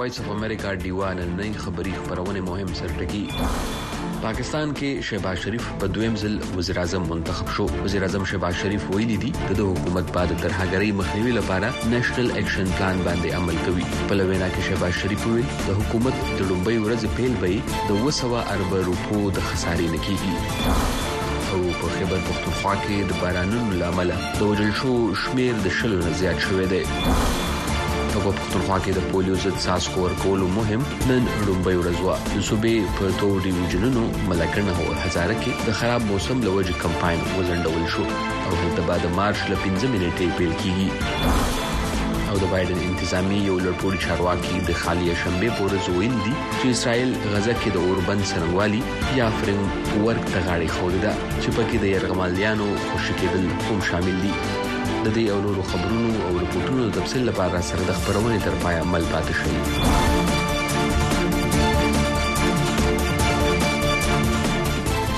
وایس اف امریکا ډیوه نننۍ خبری خبرونه مهم سرټکی پاکستان کې شهباز شریف په دویم ځل وزیر اعظم منتخب شو وزیر اعظم شهباز شریف ویلي دي د حکومت بعد ترهګرۍ مخنیوي لپاره نېشنل اکشن پلان باندې عمل کوي په لوینا کې شهباز شریف ویل د حکومت د لومبۍ ورځ پیل به د 200 ارب روپو د خسارې نکېږي او په خبر پختونخوا کې د بارانونو لامل د وجل شو شمیر د شلو زیات شوې ده خوا کې د پولیو ضد څاڅکو ورکولو مهم نن لومبۍ ورځ و د صوبې په تو ډیویژنونو ملکنه او هزاره کې د خراب موسم لوجه کمپاین وزندول شو او هلته بعد مارچ ل 15 منټې پیل کیږي او د بایدن انتظامی یو لړپوړي چارواکي د خالی شنبه پورې زوین دي چې اسرائیل غزه کې د اوربند سرنګوالي یا فریم ورک ته غاړي خوده چې پکې د يرغمالیانو خوشی کېدل هم شامل دي د دې او نورو خبرونو او رپورټونو د تفصیل لپاره سره د خبرونه تر پای عمل پاتې شئ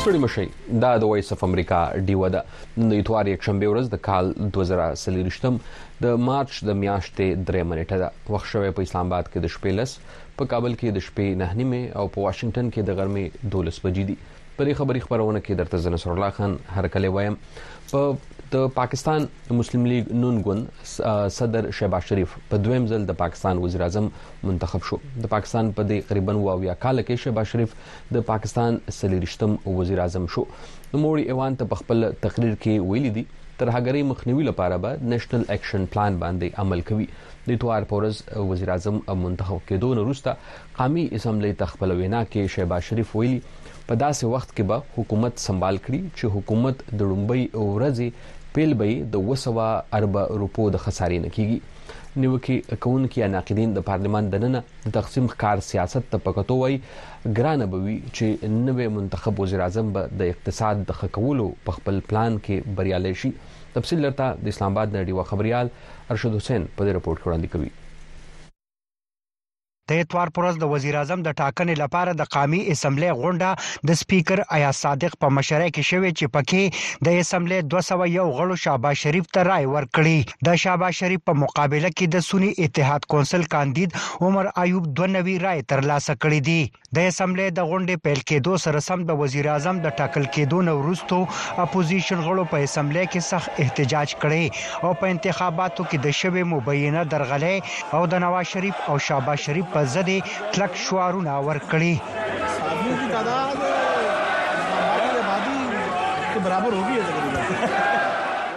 ستړي مشي دا د وایس اف امریکا ډیو ده نن د اتوار یک شنبه ورځ د کال 2023 د مارچ د میاشتې درې منټه ده وخت شوه په اسلام آباد کې د شپې لس په کابل کې د شپې نه نیمه او په واشنگټن کې د غرمې 12 بجې دي په دې خبري خبرونه کې درته زنه سر الله خان هر کله وایم په د پاکستان مسلم لیگ نون ګوند صدر شهباز شریف په دویم ځل د پاکستان وزیر اعظم منتخب شو د پاکستان په دې تقریبا واویا کال کې شهباز شریف د پاکستان سلیریشتم وزیر اعظم شو نو موري ایوان ته په خپل تقریر کې ویلي دي تر هغه مخنیوي لپاره به نېشنل اکشن پلان باندې عمل کوي د توار پورز وزیر اعظم منتخب کېدو وروسته قامي اسمبلۍ ته خپله وینا کې شهباز شریف ویلي، په داسې وخت کې به حکومت سمبال کړي چې حکومت د ړومبۍ ورځې پېل به یې د اووه سوه اربه روپو د خسارې نه کېږي. نیوکې کوونکي یا ناقدین د پارلمان دننه د تقسیم ښکار سیاست ته په کتو وایي، ګرانه به وي چې نوی منتخب وزیراعظم به د اقتصاد د ښه کولو په خپل پلان کې بریالی شي. تفصیل درته د اسلام اباد نه ډیوه خبریال ارشد حسین په دې رپورټ کې وړاندې کوي. د اتوار پر ورځ د وزیراعظم د ټاکنې لپاره د قامي اسمبلۍ غونډه د سپیکر ایاز صادق په مشرۍ کې شوې چې پکې د اسمبلۍ 201 غړو شهباز شریف ته رای ورکړي د شهباز شریف په مقابله کې د سني اتحاد کونسل کاندید عمر ایوب 92 رای ترلاسه کړې دي د اسمبلۍ د غونډې پیل کېدو سره سم د وزیراعظم د ټاکل کېدو نه وروسته اپوزیشن غړو په اسمبلۍ کې سخت احتجاج کړی او په انتخاباتو کې د شوې مبینه درغلۍ او د نواز شریف او شهباز شریف په ضد یې کلک شعارونه ورکړي. برابر هو بي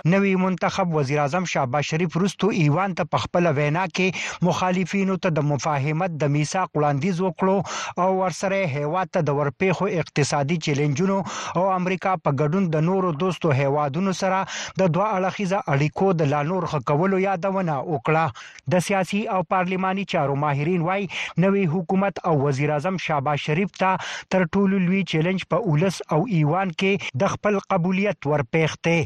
نوی منتخب وزیراعظم شهباز شریف وروسته ایوان ته په خپله وینا کې مخالفینو ته د مفاهمت د میثاق وړاندیز وکړو او ورسره یې هېواد ته د ورپېښو اقتصادي چیلنجونو او امریکا په ګډون د نورو دوستو هېوادونو سره د دوه اړخیزه اړیکو د لا نور ښه کولو یادونه وکړه. د سیاسي او پارلماني چارو ماهرین وايي، نوي حکومت او وزیراعظم شهباز شریف ته تر ټولو لوی چیلنج په ولس او ایوان کې د خپل قبولیت ورپېښ دی.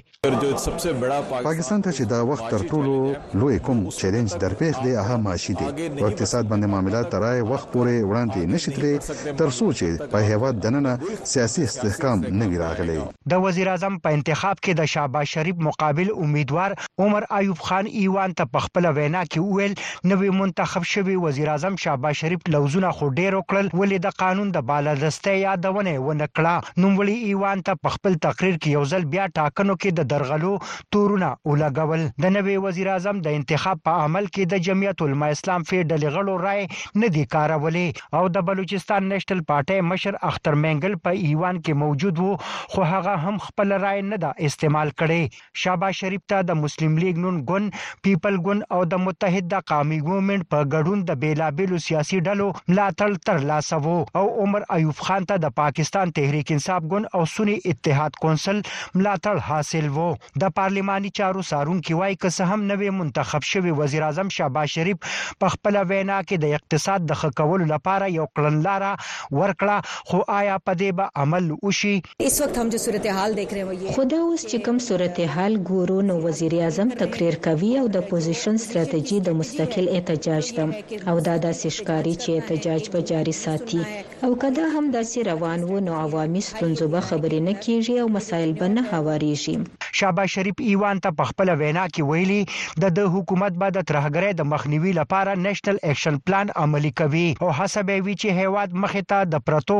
پاکستان ته چې دا وخت تر ټولو لوی کوم چیلنج درپېښ دی هغه معاشي دی او اقتصاد باندې معاملات تر هغه وخت پورې وړاندې نه شي تللی تر څو چې په هېواد دننه سیاسي استحکام نه وي راغلی. د وزیراعظم په انتخاب کې د شهباز شریف مقابل امیدوار عمر ایوب خان ایوان ته په خپله وینا کې وویل، نوي منتخب شوي وزيراعظم شهباز شريف لوظونه خو ډېر وکړل ولې د قانون د بالادستۍ يادونه يې ونه کړه. نوموړي ايوان ته په خپل تقرير کې يو ځل بيا ټاکنو کې د درغلو تورونه ولګول. د نوي وزيراعظم د انتخاب په عمل کې د جمعيت علماء اسلام فې ډلې غړو رايې نه دي کارولې او د بلوچستان نېشنل پارټۍ مشر اختر مينګل په ايوان کې موجود و خو هغه هم خپله رايه نه ده استعمال کړې. شهباز شریف ته د مسلم لیګ نون ګوند، پیپل ګوند او د متحد د قومي موومنټ په ګډون د بېلابېلو سیاسي ډلو ملاتړ تر لاسه وو او عمر ایوب خان ته د پاکستان تحریک انصاف ګوند او سني اتحاد کونسل ملاتړ حاصل وو. د پارلېماني چارو څارونکي وايي، که څه هم نوی منتخب شوی وزیراعظم شهباز شریف په خپله وینا کې د اقتصاد د ښه کولو لپاره یو کړنلاره ورکړه، خو ایا په دې به عمل وشي؟ خو دا اوس چې کوم صورتحال ګورو نو وزیراعظم تقریر کوي او د پوزیشن ستراتیژي د مستقل احتجاج ده او دا داسې ښکاري چې احتجاج به جاري ساتي او که دا هم داسې روان وو نو عوامي ستونزو به خبرې نه کیږي او مسایل به نه هواریږي. شهباز شریف ایوان ته په خپله وینا کې ویلي، د ده حکومت به د ترهګرۍ د مخنیوي لپاره نېشنل اېکشن پلان عملي کوي او هڅه به وي چې هېواد مخې ته د پرتو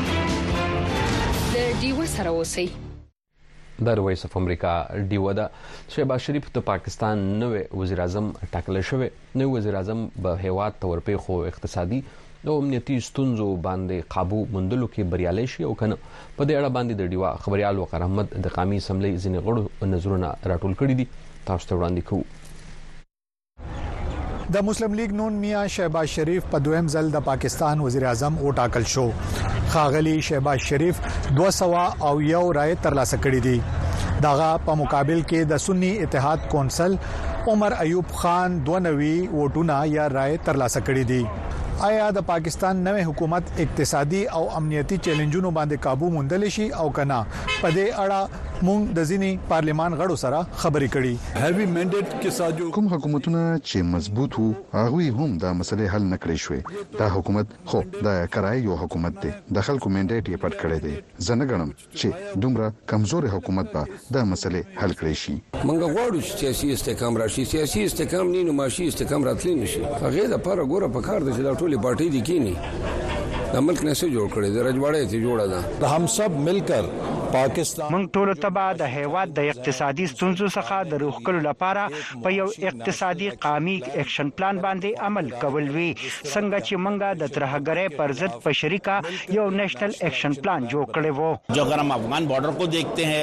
د ډیوه سره اوسئ د وایس اف امریکا ډیوه ده شهباز شریف ته پاکستان نوې وزیر اعظم ټاکل شوی نو وزیر اعظم به هیواد تور په خو اقتصادي او امنیتي ستونزو باندې قابو موندلو کې بریالي شي او کنه په دې اړه باندې د ډیوا خبريال وقار احمد د قامي اسمبلی ځینې غړو نظرونه راټول کړي دي تاسو ته وړاندې کوو د مسلم لیګ نون میا شهباز شریف په دویم ځل د پاکستان وزیر اعظم وټاکل شو خاغلی شهباز شریف 200 او یو رائے ترلاسه کړې دي دغه په مقابل کې د سنی اتحاد کونسل عمر ایوب خان 92 ووټونه یا رائے ترلاسه کړې دي آیا د پاکستان نوې حکومت اقتصادي او امنیتي چیلنجونو باندې काबू موندل شي او کنه په دې اړه موږ د ځینی پارلمان غړو سره خبرې کړې هیوی منډیټ کوم حکومتونه چه مضبوط وو هغوی هم دا مسلې حل نه کړې شوې دا حکومت خو د کراييو حکومت دې دخلکو مينډيټ يې پټ کړې دې زه نه ګڼم چه دومره کمزورې حکومت به دا مسلې حل کړې شي. مونږ غواړو چې سیاسي استحکام راشي، سیاسي استحکام نه وي نو معاشي استحکام راتلی نه شي، هغې لپاره ګوره پکار ده چې دا ټولې پارټۍ دې کیني دا ملک نه څه جوړ کړی دی، رجواړه یې ترې جوړه ده. د همسب مل کر پاکستان موږ ټولو ته به د هیواد د اقتصادي ستونزو څخه د روښکلو لپاره په یو اقتصادي قامي اکشن پلان باندې عمل کول وي څنګه چې موږ د ترهګرۍ پر ضد په شریکه یو نیشنل اکشن پلان جوړ کړی وو. جو اګر هم افغان بارډر کو دیکهتې هې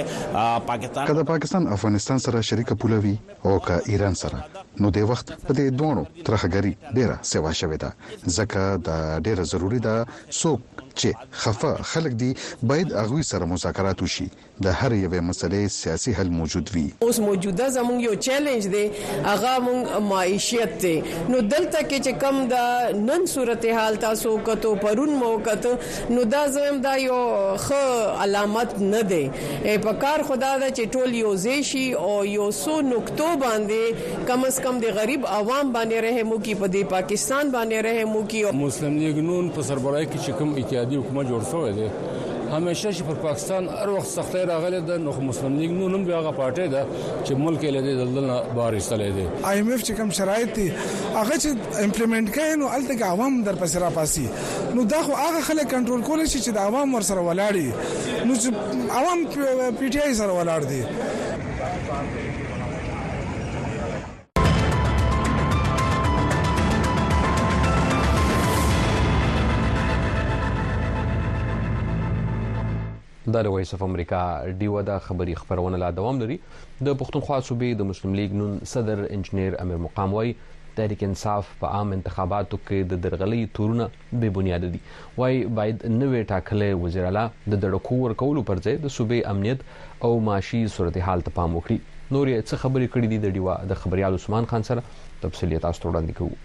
پاکستان. که د پاکستان افغانستان سره شریکه پوله وي او که ایران سره نو دې وخت په دې دواړو ترهګري ډیره سیوا شوې ده ځکه دا ډیره ضروري ده څوک چې خفه خلک دي بايد هغوي سره مذاکرات وشي د هرې يوې مسئلې سياسي حل موجود وي. اوس موجوده زموږ يو چيلنج دی هغه موږ معيشت دی نو دلته کې چې کوم د نن صورت حال تاسو وکتو پرون مو وکته نو دا زه وايم دا يو ښه علامت نه دی پکار خو دا ده چې ټول يو ځای شي او يو څو نکتو باندې کم از کم د غریب عوام باندې رحم وکړي په دې پاکستان باندې رحم وکړي. مسلم لیګ نون په سربراهی کې چې کوم اتحادی حکومت جوړ شوی دی همیشه چې پر پاکستان هر وخت سختۍ راغلې ده نو خو مسلم لیګ نون هم بیا هغه پارټۍ ده چې ملک یې له دې دلدل نه بهر ایستلی دی. آی ایم ایف چې کوم شرایط دي هغه چې امپلیمنټ کړي نو هلته کې عوام درپسې راپاڅي نو دا خو هغه خلک کنټرول کولی شي چې د عوام ورسره ولاړ وي نو چې عوام پي ټي آی سره ولاړ دي. دا د وایس اف امریکا ډیوه د خبري خبرونه لا دوام لري د پښتونخوا صوبې د مسلم لیگ نون صدر انجنیر امیر مقام وای تحریک انصاف په عام انتخاباتو کې د درغلي تورونه بې بنیاده دي، وايي باید نوی ټاکلی وزیراعلا د دړکو ورکولو پر ځای د صوبې امنیت او معاشي صورتحال ته پام وکړي. نور یې څه خبرې کړې دي، د ډیوه د خبریال عثمان خان سره تفصیل یې تاسو ته وړاندې کوو.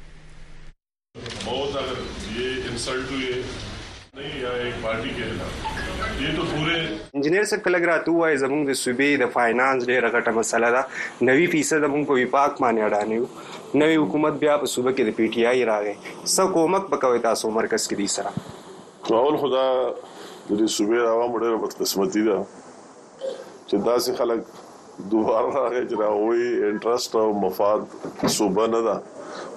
بهت اگر یه انسلټ تو یه نهی یا ایک پارټی کهنا یه تو پورې. انجنیر صاحب که لږ راته ووایې زموږ د صوبې د فاینانس ډېره غټه مسله ده نوي فیصده موږ په وفاق باندې اډانه یو. نوی حکومت بیا په صوبه کې د پی ټی آی راغی څه کومک به کوی تاسو مرکز کې دوی سره. راول خو دا د دې صوبې د عوامو ډېره بدقسمتي ده چې داسې خلک دوباره راغی چې د هغوی انټرسټ او مفاد صوبه نه ده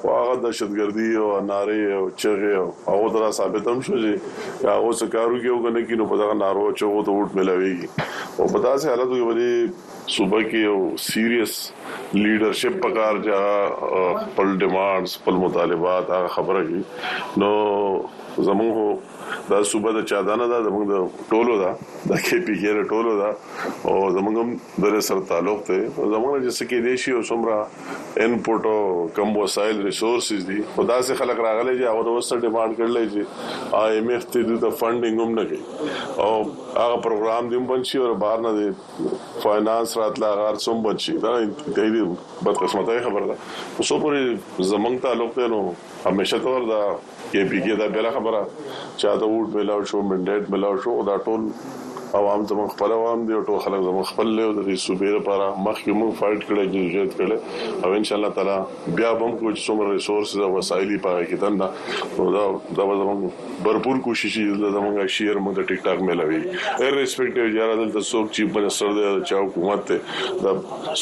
خو هغه دهشتګردي او نارې او چغې او هغو ته دا ثابته هم شوه چې که هغو څه کار وکړي او که نه کړي نو په دغه نارو او چغو ته ووټ ملاوېږي خو په داسې حالتو کې به دې صوبه کې یو سیریس لیډر شپ پکار چې هغه خپل ډیمانډز خپل مطالبات هغه خبره کوي نو زموږ دا صوبه د چا دانه ده زموږ د ټولو ده د کې پی کې د ټولو ده او زموږ هم د سر تعلق ته زموږ چې سکه دي شي او سمرا انپوټ او کم وسایل ریسورسز دي خدا سي خلک راغلي چې هغه وسه ډیمانډ کړل چې آی ایم ایف ته د فندینګ هم نه کوي او هغه پروګرام دیم بنشي او بهر نه فاینانس راتله هغه هر څوم بند شي دا انتهایی دی بدقسمتۍ خبره ده خو څو پورې زمنګ تعلق دی نو همیشه تور دا کې پی کې دا بل خبره چا ته ووټ ملاو شو منډیټ ملاو شو دا ټول عوام زموږ خپل عوام دی ټول خلک زموږ خپل له د دې صوبې لپاره مخکې موږ فایټ کړی جدوجہد کړی او ان شاء الله تعالی بیا به موږ کوم څومره ریسورسز او وسایل په کې دنده نو دا دا زموږ برپور کوشش یی دلته زمونږ شیر مونږ ته ټیک ټاک میلاوی ایر ریسپیکټیو جاره دلته سوک چیف منسټر دی د چا حکومت دی دا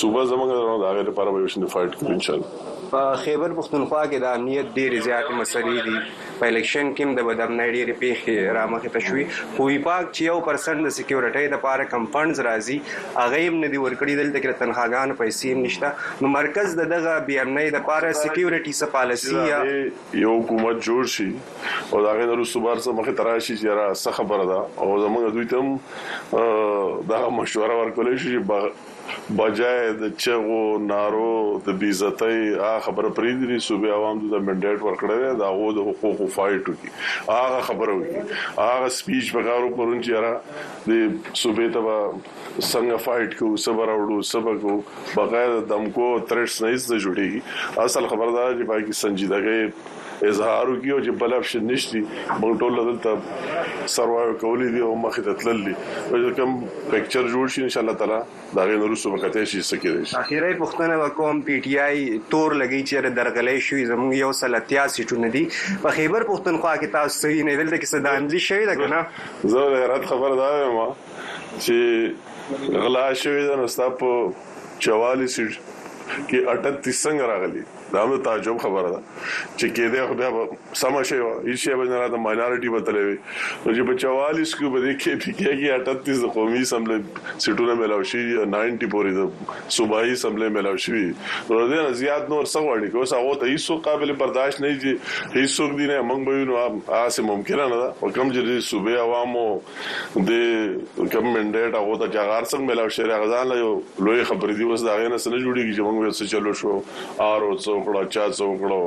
صوبه زمونږ ده نو د هغه لپاره به یوشان فایټ کوو انشاالله. په خیبر پښتونخوا کې د امنیت ډېرې زیاتې مسلې دي، په الیکشن کې هم د بدامنۍ ډېرې پېښې رامخې ته شوې، خو وي پاک چې یو پرسنټ د سیکیورټۍ لپاره کوم فنډز راځي هغه یې هم نه دي ورکړي، دلته کې د تنخواګانو پیسې هم نشته، نو مرکز د دغه بې امنۍ لپاره سیکیورټي څه پالیسي یا. یو حکومت جوړ شي او د هغې نه وروسته به هر څه مخې ته راشي چې یاره څه خبره ده او زموږ دوی ته هم دغه مشوره ورکولی شو چې بجای د چغو نارو د بې عزتۍ هغه خبره پرېږدي چې صوبې عوام دوی ته منډېټ ورکړی دی د هغو د حقوقو فایټ وکړي هغه خبره وکړي هغه سپیچ پکار و پرون چې یاره دې صوبې ته به څنګه فایټ کوو څه به راوړو څه به کوو بغیر د دمکو او ترټس نه هیڅ نه جوړیږي اصل خبره دا چې پای کې سنجیدګۍ اظهار وکړي او چې بل اپشن نشتی موږ ټول دلته سروایو کولی دی او مخې ته تلل دي کوم پکچر جوړ شي ان شاء الله تعالی دا غي نورسو وکته شي سکه دي اخیری پښتنه وکوم پی ټی آی تور لګی چې درغلې شوې زموږ یو سل اتیا سیټونه دي په خیبر پښتونخوا کې تاسو صحیح نه دلته کې صدامزي شوی دا کنه زه حیرت خبر دا ما چې غلا شوې ده نو ستا په چوالي سیټ کې 38 څنګه راغلي دا هم تعجب خبره ده چې کې دې خو بیا سم شي هیڅ شی باندې راته ماینارټي وتلې وي نو چې په 44 کې بده کې پی کې کې 38 قومي سملې سیټونه ملاو شي 90 پورې د صوبایي سملې ملاو شي نو دې نه زیات نور څه غواړي کوس هغه ته هیڅ قابل برداشت نه دي هیڅ څوک دي نه موږ به نو آسه ممکنه نه ده حکم چې صوبې عوامو د کوم منډیټ هغه ته چې هغه هر څه ملاو شي هغه ځان له لوی خبرې دی اوس دا غي نه سن جوړیږي چې موږ څه چلو شو ار او څو کړه چا څو کړه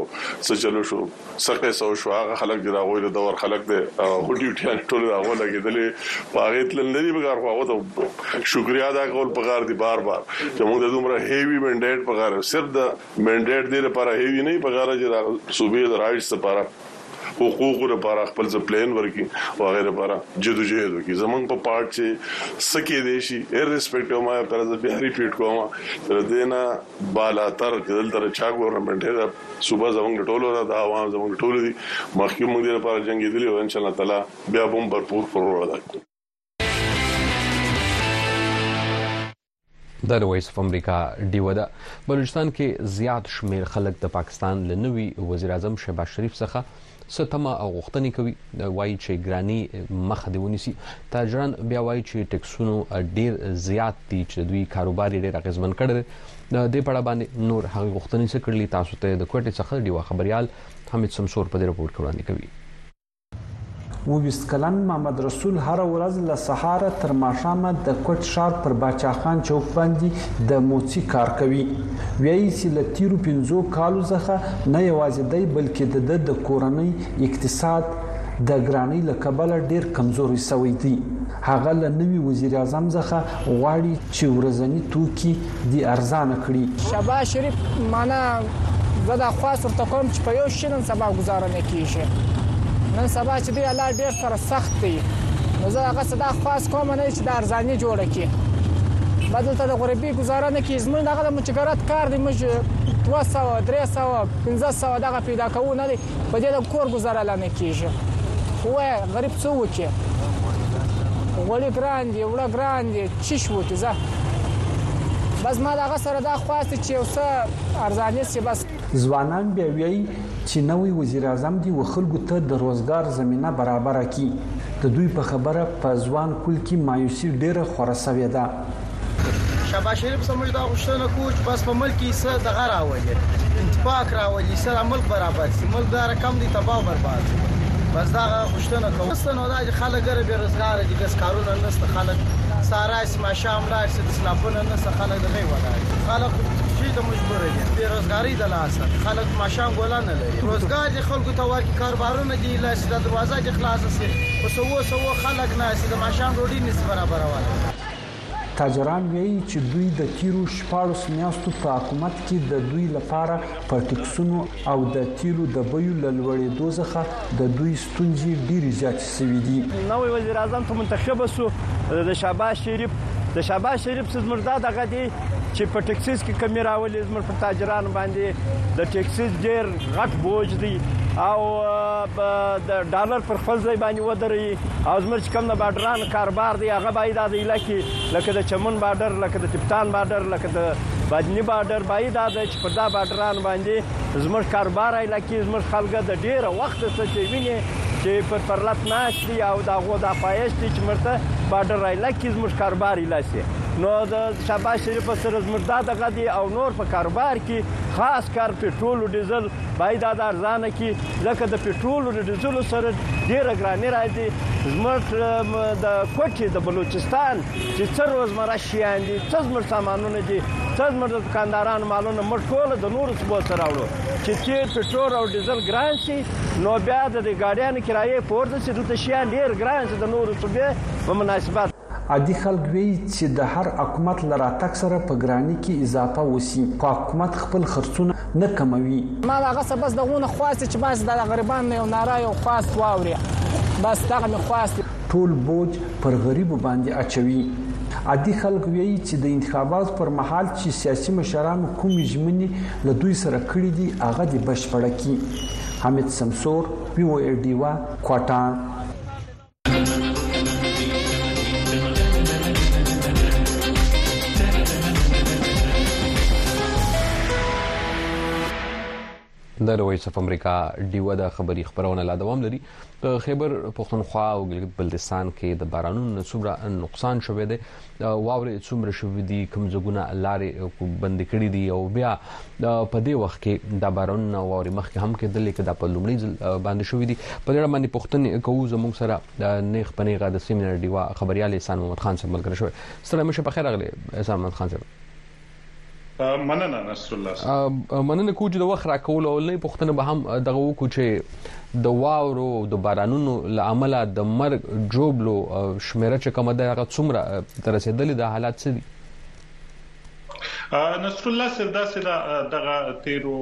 څه چلو شو سقه سو شو هغه خلک چې دا غوي د دور خلک دی هټي ټیان ټول دا غو لګیدلې پاره تل نه دی بګار خو ته شکریا ادا کول پکار دی بار بار چې موږ د دومره هیوی منډیټ پکار صرف د مینډیټ دې لپاره هیوی نه وي په غره چې د صوبې د رایټس لپاره حقوقو لپاره خپل ځ پلان ورکړي او هغه لپاره جدوجهد وکړي زمونږ په پارت چې سکه دې شي ایر ریسپیکټ ما یو کار زه بیا ریپیټ کوم تر دې نه بالا تر چې دلته چا ګورنمنت دا صوبه زمونږ ټولو ده دا عوام زمونږ ټولو دي مخکې موږ دې لپاره جنگیدلی او ان شاء الله تعالی بیا هم پر پور پر وړاندې د وایس اف امریکا ډیوه ده بلوچستان کې زیات شمیر خلک د پاکستان له نوي وزیر اعظم شهباز شریف څخه ستما او غوښتنې کوي وایي چې ګرانی مخ دی ونیسي تاجران بیا وایي چې ټکسونو ډیر زیات دي چې دوی کاروبار ډیر اغیزمن کړي د دې پړه باندې نور هغه غوښتنې څه کړلې تاسو ته د کوټې څخه دی خبريال حمید سمسور په دې رپورت کې وړاندې کوي اوویشت کلن محمد رسول هره ورځ له سهاره تر ماښامه د کوټ ښار پر باچا خان چوک باندې د موڅي کار کوي وایي چې له تیرو پنځو کالو څخه نه یوازې دی بلکې د د د کورنۍ اقتصاد د ګرانۍ له کبله ډیر کمزوري شوی دی هغه له نوي وزیراعظم څخه غواړي چې ورځني توکي دي ارزانه کړي. شهباز شریف، منه، زه دا خواست ورته کوم چې په یو شي نن سبا ګزاره نه کېږي. نن سبا چې دی حالات ډېر سره سخت دی، نو زه هغه څه دا خواست کوم نه چې دا ارزاني جوړه کړي. به دلته د غریبۍ ګزاره نه کېږي. زموږ دغه د مچګرد کار دی، موږ دوه سوه، درې سوه، پنځه سوه دغه پیدا کوو نه دی. په دې د کور گزاره لا نه کیږي خو غریب څه وکړي غوړي ګران دي وړه ګران دي چی شو کې زه بس ما دغه سره دا خواست چې یو څه ارزانه سي بس ځوانان بیا وی چې نوې وزیر اعظم دی و خلکو ته د روزګار زمينه برابره کړي د دوی په خبره په ځوان کول کې مایوسی ډیره خورسوي ده شهباز شریف څخه موږ دا غوښتنه کوو چې بس په ملک کې څه دغه راولي اتفاق راولي سره ملک برابر شي ملک دا رقم دی تباہ او برباد شي بس دا غوښتنه کوو ستنه دا چې خلک ګره بې روزګار دي ګس کارونه نشته خلک سارا اسما شام لاړ چې د سلافونه نشته خلک دغه ولاړ خلک چې ته مجبور دي بې روزګاری د لاسه خلک ماشام ګولا نه لري روزګار دي خلکو ته ورکي کاروبارونه دي لا چې د دروازه دي خلاص شي او سو سو خلک نه چې د ماشام ډوډۍ نس برابر وره تاجران وایي چې دوی د تیرو شپاړس میاشتو په حکومت کې د دوی لپاره په ټکسونو او د تیلو د بیو له لوړیدو ځخه د دوی ستونزې ډیرې زیاتې شوې دي. نوی وزیراعظم ته منتخب شو د شهباز شریف د شهباز شریف څه زموږ دا دغه دی چې په ټکسیز کې کمی راولي زموږ په تاجرانو باندې د ټکسیز ډیر غټ بوج دی او د ډالر پر خپل ځای باندې ودري او زموږ چې کوم د بارډران کاروبار دی هغه باید د علاقې لکه د چمن بارډر لکه د تپتان بارډر لکه د بدني بارډر باید دا د چې پر دا بارډران باندې زموږ کاروبار علاقې زموږ خلک د ډیره وخت څخه چې ویني چې پر پرلت ناش دي او دا غو د خواهش دي چې مرته بارډر علاقې زموږ کاروبار لاسي نو د شاباش شریف سره زموږ دا دغه دي او نور په کاروبار کې خاص کر پټرول او ډیزل باید دا ارزانه کی لکه د پټرول او ډیزل سره ډیره ګرانی راځي زموږ د کوټې د بلوچستان چې څه روزمره شیان دي څه زموږ سامانونه دي څه زموږ د دکاندارانو مالونه موږ ټول د نورو صوبو څخه راوړو چې تیل پټرول او ډیزل ګران شي نو بیا د ګاډیانو کرایې پورته شي دلته شیان ډیر ګران شي د نورو صوبې په مناسبت عادي خلک وي چې د هر حکومت له راتګ سره په ګراني کې اضافه وسی خو حکومت خپل خرڅونه نه کموي ما هغه څه بس دغونه خواست چې بس د غریبان نه یو نارای او خواست واوري بس دغه می خواست ټول بوج پر غریبو باندې اچوي عادي خلک وی چې د انتخابات پر مهال چې سیاسي مشران کوم ژمنې له دوی سره کړې دي هغه د بشپړه کی حامد سمسور وی او ډیوا کوټه د رويس اف امریکا ډیوه د خبري خبرونه لا دوام لري په خیبر پښتونخوا او ګلګت بلتستان کې د بارانونو څومره نقصان شوه دی واورې څومره شوې دي کوم ځګونه لارې بند کړې دي او بیا په دې وخت کې د بارون او واورې مخ کې هم کېدلې کدا په لومړي ځل باندې شوې دي په دې اړه باندې پښتنې کوو زموږ سره نیخ پنیغه د سیمینر دیوا خبريال احسان محمد خان سره ملګری شو سلام شه په خیر اغلی احسان محمد خان سره مننه نصرالله صاحب. مننه کوو چې د وخت راکولو او لنۍ پوښتنه به هم دغه وکړو چې د واورو او د بارانونو له امله د مرګ جوبلو شمیره چې کومه ده هغه څومره ته رسیدلې ده حالات څه دي؟ نصر الله صاحب داسې ده دغه تیرو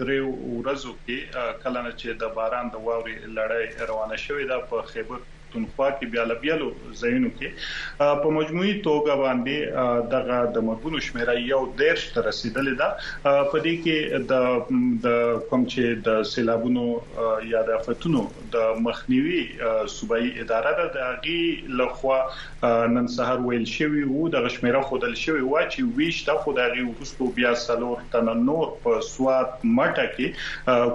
دریو ورځو کې کله نه چې د باران د واورې لړۍ روانه شوې ده په خیبر تونخوا کې بیا له بیلو ځایونو کې په مجموعي توګه باندې دغه د مرګونو شمیره یو دیرش ته رسیدلې ده په دې کې د د کوم چې د سیلابونو یا د افتونو د مخنیوي صوبایي اداره ده د غي لخوا نن سهار ویل شوی وو د شمیره خودل شوی و چې ویشته خدایي ورستو بیا سلور تن نور په سواد مټه کې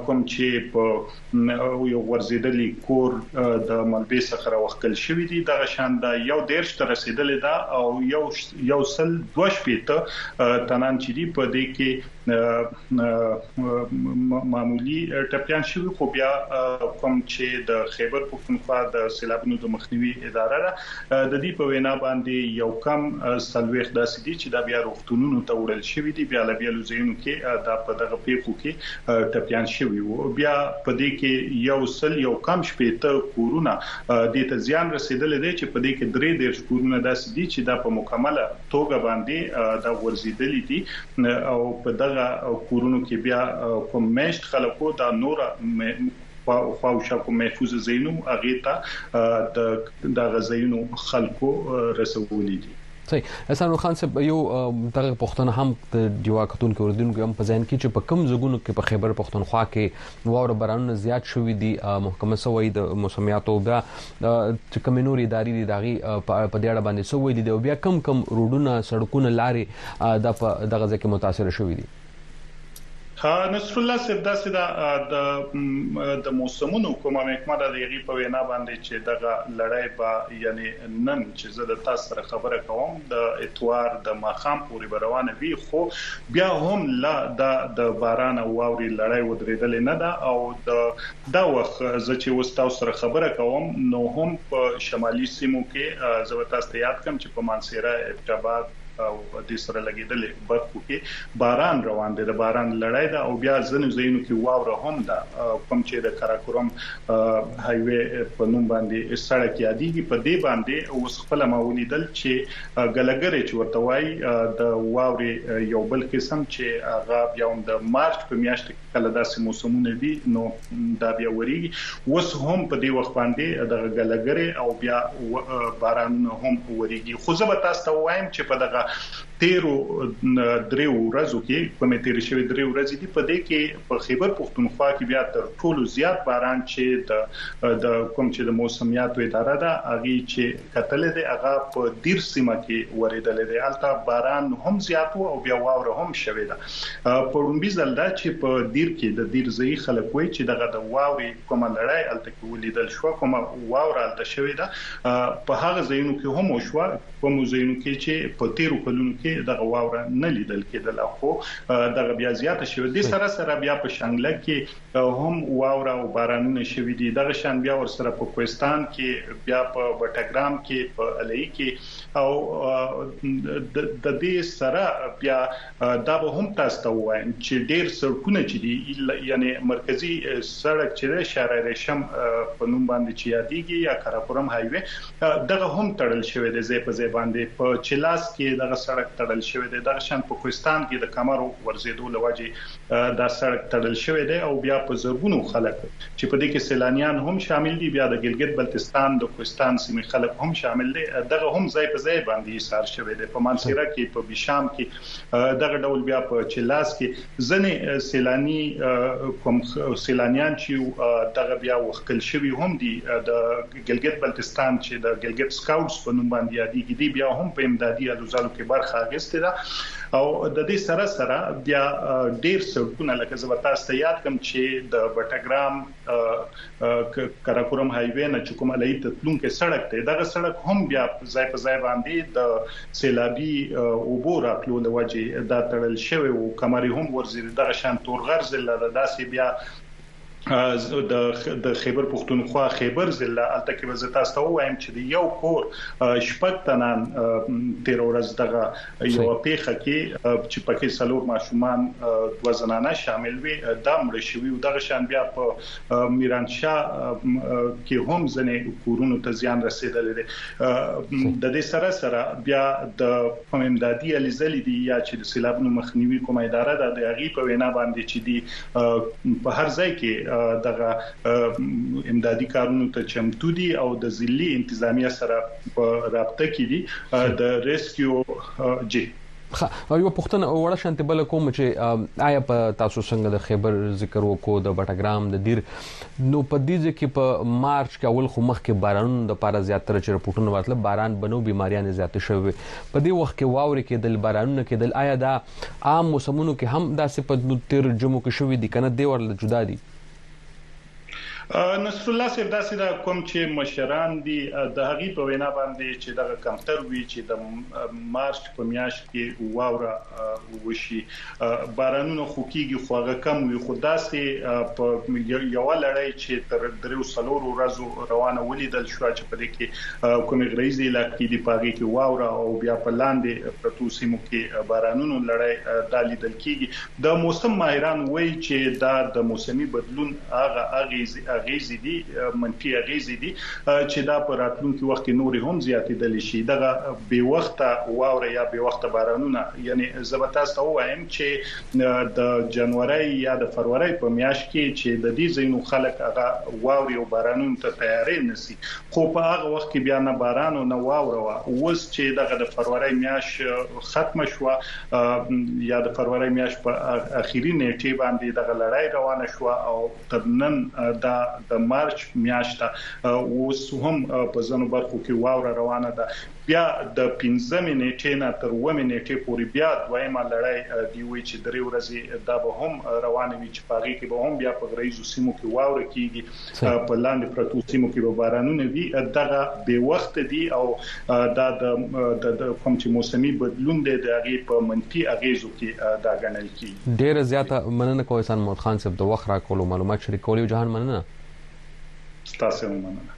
کوم چې په او یو غورځیدلی کور د ملبې څخه راوښکل شوی دی دغه شان د یو دېرش ته رسیدلی ده او یو یو سل دوه شپېته تنان چې دی په دې کې معمولی ټپیان شوی خو بیا کوم چې د خیبر پښتونخوا د سیلابونو د مخنیوي اداره ده د دې په وینا باندې یو کم سلويخ داسې دي چې دا بیا روغتونونو ته وړل شوی دی بیا لبیل زینو کې دا په دغه پیښو کې ټپيان شوي وو بيا په دې کې یو سل یو کم شپېته کورونه د ته زیان رسیدل دي چې په دې کې درې ډیر کورونه داسې دي چې دا په مکمله توګه باندې دا ورزيدل دي او په دغه کورونو کې بیا کوم مېشت خلکو دا نور خواوشا کوم محفوظ زینو اغه ته د دغه زینو خلکو رسولي دي صحیح احسان خان صاحب یو دغه پښتنه هم د دیوا کتون کې وردونکو هم په ځین کې چې په کم زګونو کې په خیبر پښتونخوا کې واور برانونه زیات شوې دي محکمه سوې د موسمیاتو بیا چې کم نور اداري دي داغي په دې اړه باندې سوې دي بیا کم کم روډونه سړکونه لارې د دغه ځکه متاثر شوې دي نصرالله صاحب داسې ده د موسمونو کومه محکمه ده د هغې په وینا باندې چې دغه لړۍ به یعنې نن چې زه د تاسو سره خبره کوم د اتوار د ماښام پورې به روانه وي خو بیا هم لا دا د باران او واورې لړۍ ودرېدلې نه ده او د دا وخت زه چې اوس تاسو سره خبره کوم نو هم په شمالي سیمو کې زه به تاسو ته یاد کړم چې په مانسیره ایبټ اباد او دې سره لګیدلې برخو کې باران روان دی د باران لړۍ ده او بیا ځینو ځایونو کې واوره هم ده کوم چې د کراکورم های وی په نوم باندې سړک یادېږي په دې باندې اوس خپل ما ولیدل چې ګلګرې چې ورته وایي د واورې یو بل قسم چې هغه بیا هم د مارچ په میاشت کله داسې موسمونه دي نو دا بیا وریږي اوس هم په دې وخت باندې دغه ګلګرې او بیا بارانونه هم وریږي خو زه به تاسو ته وایم چې په دغه تیرو دریو ورځو کې کومې تیر شوی درې ورځې دي په دې کې په خیبر پښتونخوا کې بیا تر ټولو زیات باران چې د کوم چې د موسمیاتو اداره ده هغه چې کتلې دی هغه په دیر سیمه کې وریدلې دی هلته باران هم زیات وو او بیا واوره هم شوې ده په ړومبي ځل دا چې په دیر کې د دیر ځایي خلک وایي چې دغه د واورې کومه لړۍ هلته کې ولیدل شوه کومه واوره هلته شوې ده په هغه ځایونو کې هم وشوه کومو ځایونو کې چې په تیرو کلونو کې دغه واوره نه لیدل کېدله خو دغه بیا زیاته شوې دي سره سره بیا په شنګله کې هم واوره او بارانونه شوي دي دغه شان بیا ورسره په کوهستان کې بیا په بټګرام کې په الهي کې او د دې سره بیا دا به هم تاسو ته وایم چې ډیر سړکونه چې دي یعنی مرکزي سړک چې د شارع ریشم په نوم باندې چې یادېږي یا کراکورم های وی دغه هم تړل شوی دی ځای په ځای باندې په چلاس کې دغه سړک تړل شوی دی دغه شان په کوهستان کې د کمرو ورزیدو له وجې دا سړک تړل شوی دی او بیا په زرګونو خلک چې په دې کې سیلانیان هم شامل دي، بیا د ګلګت بلتستان د کوهستان سیمې خلک هم شامل دی، دغه هم ځای په ځای باندې ایسار شوی دی، په مانسیره کې، په بیشام کې، دغه ډول بیا په چلاس کې ځنې سیلاني کوم سیلانیان چې دغه بیا وښکل شوي هم دي، د. ګلګت بلتستان چې د ګلګت سکاوټس په نوم باندې یادیږي دی بیا هم په امدادي هلو ځلو کې برخه اخیستې ده او د دې سره سره بیا ډیر سړکونه لکه زه به تاسو ته یاد کم چې د بټګرام کراکورم های وې نه چې کوم الای ته تلونکي سړک دی دغه سړک هم بیا ځای په ځای باندې د سیلابي اوبو راتلو لوجه دا تړل شوی او کمرې هم ورزیدي دغه شان تورغر ضلع ده داسې بیا د خیبر پښتونخوا خیبر ضلع الته کې وزه تاسو ته وایم چې د یو کور شپږ تنان تیر ورځ دغه یو پیخه کې چې پکې څلور ماشومان دوه زنانه شامل وي دا مړ شوی او دغه شان بیا په میرانشاه کې هم ځنې کورونو ته زیان رسیدل دي د دې سره سره بیا د امدادي الیزل دي یا چې د سیلابونو مخنیوي کومه اداره ده د هغه په وینا باندې چې دي په هر ځای کې دغه امدادي کارونو ته چمتو دي او د ځلي انتظامیه سره په رابطه کې دي د ریسکیو جی خا او یو پښتنه وړه شانت بل کوم چې آیا په تاسو څنګه د خیبر ذکر وکړو د بټګرام د دیر نو په دې ځکه په مارچ کې اول خو مخ کې باران د پاره زیاتره چې رپورټونه ورتل باران بنو بیماریاں زیات شوه په دې وخت کې واوري کې د بارانونه کې د آیا دا عام موسمونو کې هم داسې په تیر جمو کې شوې دي کنه دی ورله جدا دي نصر الله صاحب داسې دا کوم چې مشران دي د هغي په وینا باندې چې دغه کمتر وی چې د مارچ په میاشت کې واوره وشي بارانونه خو کیږي خو هغه کم وي خو داسې په یو لړۍ چې تر درو سلور ورځو روانه ولیدل شو چې په دې کې کومې غره ییزې علاقې دي په هغې کې واوره او بیا په لاندې پرتو سیمو کې بارانونو لړۍ دا لیدل کیږي. د موسم ماهران وایي چې دا د موسمي بدلون هغه اغیزې دي، منفي اغیزې دي چې دا په راتلونکي وخت کې نورې هم زیاتیدلی شي. دغه بې وخته واوره یا بې وخته بارانونه یعنې زه به تاسو ته ووایم چې د جنورۍ یا د فرورۍ په میاشت کې چې د دې ځایونو خلک هغه واورې او بارانونو ته تیاری نیسي، خو په هغه وخت کې بیا نه باران او نه واوره وه اوس چې دغه د فرورۍ میاشت ختمه شوه یا د فرورۍ میاشت په اخیری نیټه باندې دغه لړۍ روانه شوه او تر نن دا د مارچ میاشت ده اوس هم په ځینو برخو کې واوره روانه ده بیا د پنځمې نیټه نه تر اومې نیټه پورې بیا دویمه لړۍ دی وی چې درې ورځې دا به هم روانه وي چې پاغي کې به هم بیا په غریزو سیمو کې واوره کیږي په لاندې پرتو سیمو کې به بارانونه وي دغه به وخت دي او دا د کوم چې موسمي بدلون دی د هغه په منفي اغیزو کې دا غنل کی ډیره زیاته مننه کوم احسان محمد خان صاحب د وخت راکولو معلومات شریک کول یو جهان مننه ستاسو مننه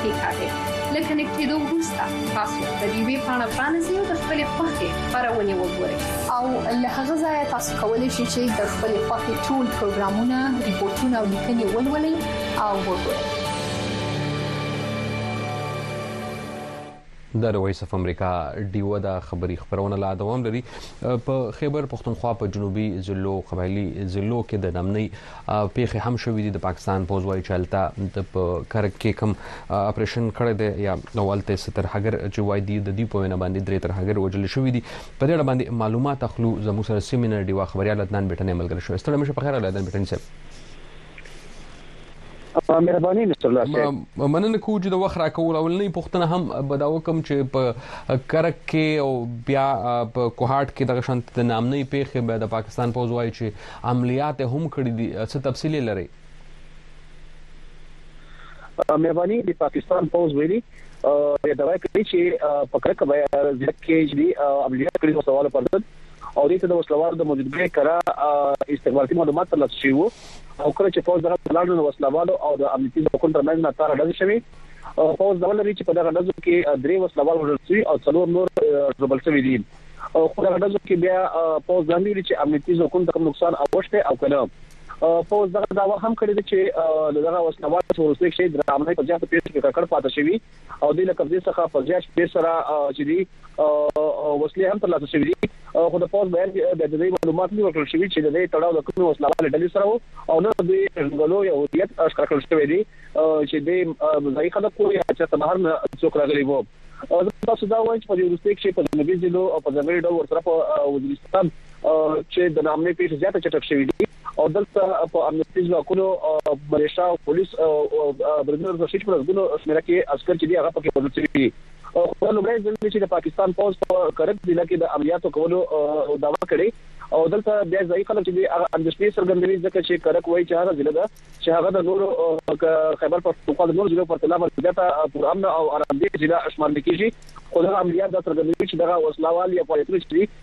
کیکاږي لکه نکټیدو وروسته تاسو د دې وی پاڼه فرانسې او د خپل خوښې پرونی وګورئ او له هغه ځای تاسو کولی شئ چې د خپل خوښې ټول پروګرامونه ریپورتونه او لیکنې ولولئ او وګورئ د رویس اف امریکا ډیوه د خبري خبرونه لا دوام لري په خیبر پښتونخوا په جنوبي ضلعو قبایلی ضلعو کې د نامنۍ پیښې هم شوې دي د پاکستان پوز وایي چې الته د په کرک کې کم اپریشن کړی دی یا اولته ستر هګر چې وایي دی د دې په وینا باندې درې تر هګر وجل شوې دي په دې اړه باندې معلومات اخلو زموږ سره سیمینر ډیوه خبريال عدنان بیٹنې ملګری شو ستړي مشه په خیر عدنان بیٹنې صاحب مهرباني نصر الله صاحب مننه کوو چې د وخت راکول اولنې پښتنه هم به دا وکم چې په کرک کې او بیا په کوهاټ کې دغه شانت د نامنې پیښې به د پاکستان پوز وایي چې عملیات هم کړې دي څه تفصیل لري مهرباني د پاکستان پوز ویلي دا وایي چې په کرک بیا ځکه چې عملیات کړې او سوال پر ضد او دې ته د وسلوالو د موجودګۍ کره استخباراتي معلومات ترلاسه شوي وو او کله چې پوځ دغه ته لاړ نو وسلوالو او د امنیتي ځواکونو ترمنځ ناڅاره ډزې شوې پوځ دا ولري چې په دغه ډزو کې درې وسلوال وژل شوي او څلور نور ژوبل شوي دي او په دغه ډزو کې بیا پوځ دا ویلي چې امنیتي ځواکونو ته کوم نقصان اوښته او کنه پوز دغه داوا هم کړې ده چې دغه وسلوال چې ورسې شي د امنیت په ځای په پیښه کې ککړ پاتې شوی او د له قبضې څخه په زیات شمېر سره چې دي وسلې هم ترلاسه شوې دي خو د پوز بیان کې د دې معلومات نه ورکړل شوی چې د دې تړاو د کومې وسلوالې ډلې سره وو او نه د غلو یو هویت ښکاره کړل شوی دی چې د ځای خلک کوی چې ته بهر نه څوک راغلی وو زه تاسو دا وایم چې په دې وروسته کې په جنوبي ضلعو او په ځنګړي ډول ورسره په وزیرستان چې د نامنې پیښې زیاته چټک شوې دي او دلته په امنیتي ځواکونو ملیشا او پولیس او بریدونو د شیټ پر ځګونو شمیره کې عسكر چې دی هغه پکې وژل شوي دي خو لومړی ځل چې د پاکستان پوز په کرک ضلع کې د عملیاتو کولو داوا کړې او دلته بیا ځای خلک چې هغه اندېښنې څرګندوي ځکه چې کرک وایي چې هغه ضلع ده چې هغه د نورو خیبر پښتونخوا د نورو ضلعو په پرتله مرکزیت پر امن او آرامدې ضلع شمار کیږي خو دا عملیات د څرګندوي چې دغه وسلوال یا فعالیتونه چې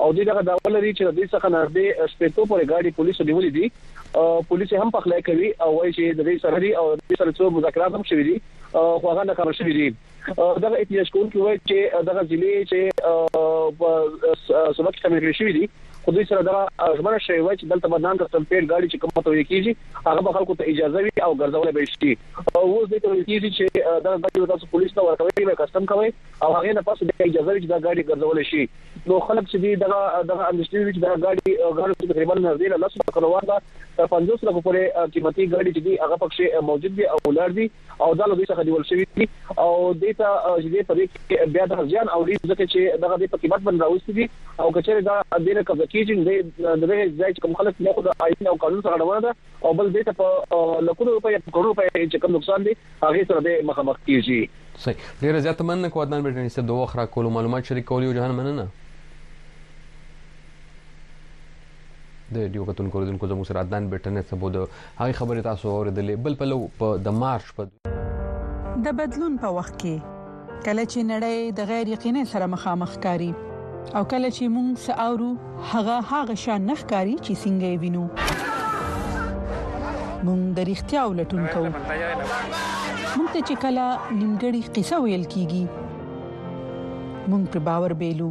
او دوی دغه دعوه لري چې د دې څخه نږدې شپېتو پورې ګاډي پولیسو نیولې دي او پولیس هم پخلای کوي او وایي چې د دې سره دي او د دې سره څو مذاکرات هم شوي دي خو هغه ناکام شوي دي دغه احتجاج کوونکي وایي چې دغه ضلع چې په سبق کې کمې شوې دي خو دوی سره دا ژمنه شوې و چې دلته به نن کسټم پیډ ګاډي چې کومه توې کیږي هغه به خلکو ته اجازه وي او ګرځول به شي او اوس دې ته کیږي چې دا ګاډي تاسو پولیس ته ورکوي به کسټم کوي او هغه نه پس به اجازه وي چې دا ګاډي ګرځول شي نو خلک چې دي دغه دغه اندېښنې دي چې دا ګاډي ګاډو چې تقریبا نږدې له لسو لکو روان ده تر پنځوس لکو پورې قیمتي ګاډي چې دي هغه پکې موجود دي او ولاړ دي او دا له دوی څخه نیول شوي دي او دې ته چې دې په دې کې بیا د زیان او ریز ځکه چې دغه دې په قیمت باندې راوستي دي او کچېرې دا دې نه قبضه کیږي د دې ځای چې کوم خلک نه خو د آئین او قانون سره اړه ده او بل دې ته په لکونو روپۍ یا په کروړو روپۍ چې کوم نقصان دی هغې سره به مخامخ کیږي. صحیح ډیره زیاته مننه کو عدنان بریټنی صاحب د وخت راکولو معلومات شریکولو یو جهان مننه د ویډیو کتونکو اوریدونکو زموږ سره عدنان بریټنی صاحب د هغې خبرې تاسو اوریدلې بل پلو په د مارچ په د بدلون په وخت کې کله چې نړۍ د غیر یقیني سره مخامخ کاری او کله چې موږ ساورو هغه هغه شان نه ښکاری چې څنګه یې وینو موږ د اړتیا ولټون کوو موږ ته چې کله نیمګړی قصه ویل کیږي موږ په باور بیلو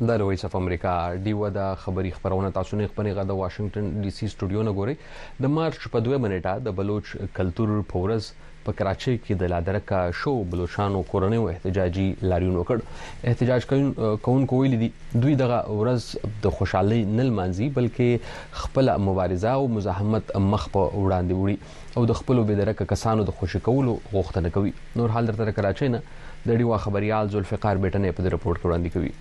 ده رويس اف امريکا ډيوه ده خبري خپرونه تاسو نه خپني غده واشنګټن ډي سي سټوډيو نه ګوري د مارچ په دوه منټه د بلوچ کلتور په ورځ په کراچۍ کې د لادرکه شو بلوچانو کورنیو احتجاجي لاریون وکړ احتجاج کوونکو ویلي دي دوی دغه ورځ د خوشحالۍ نه لمانځي بلکې خپله مبارزه او مزاحمت مخ په وړاندې وړي او د خپلو بې درکه کسانو د خوشې کولو غوښتنه کوي نور حال درته د کراچۍ نه د ډیوا خبریال ذوالفقار بیټنې په دې رپورټ کې وړاندې کوي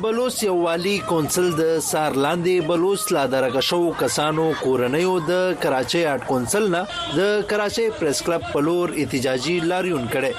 بلوس یو والی کونسل د سار لاندې بلوس لا درګه شو کسانو کورنیو د کراچۍ اټ کونسل نه د کراچۍ پریس کلب پلور احتجاجي لاریون کړي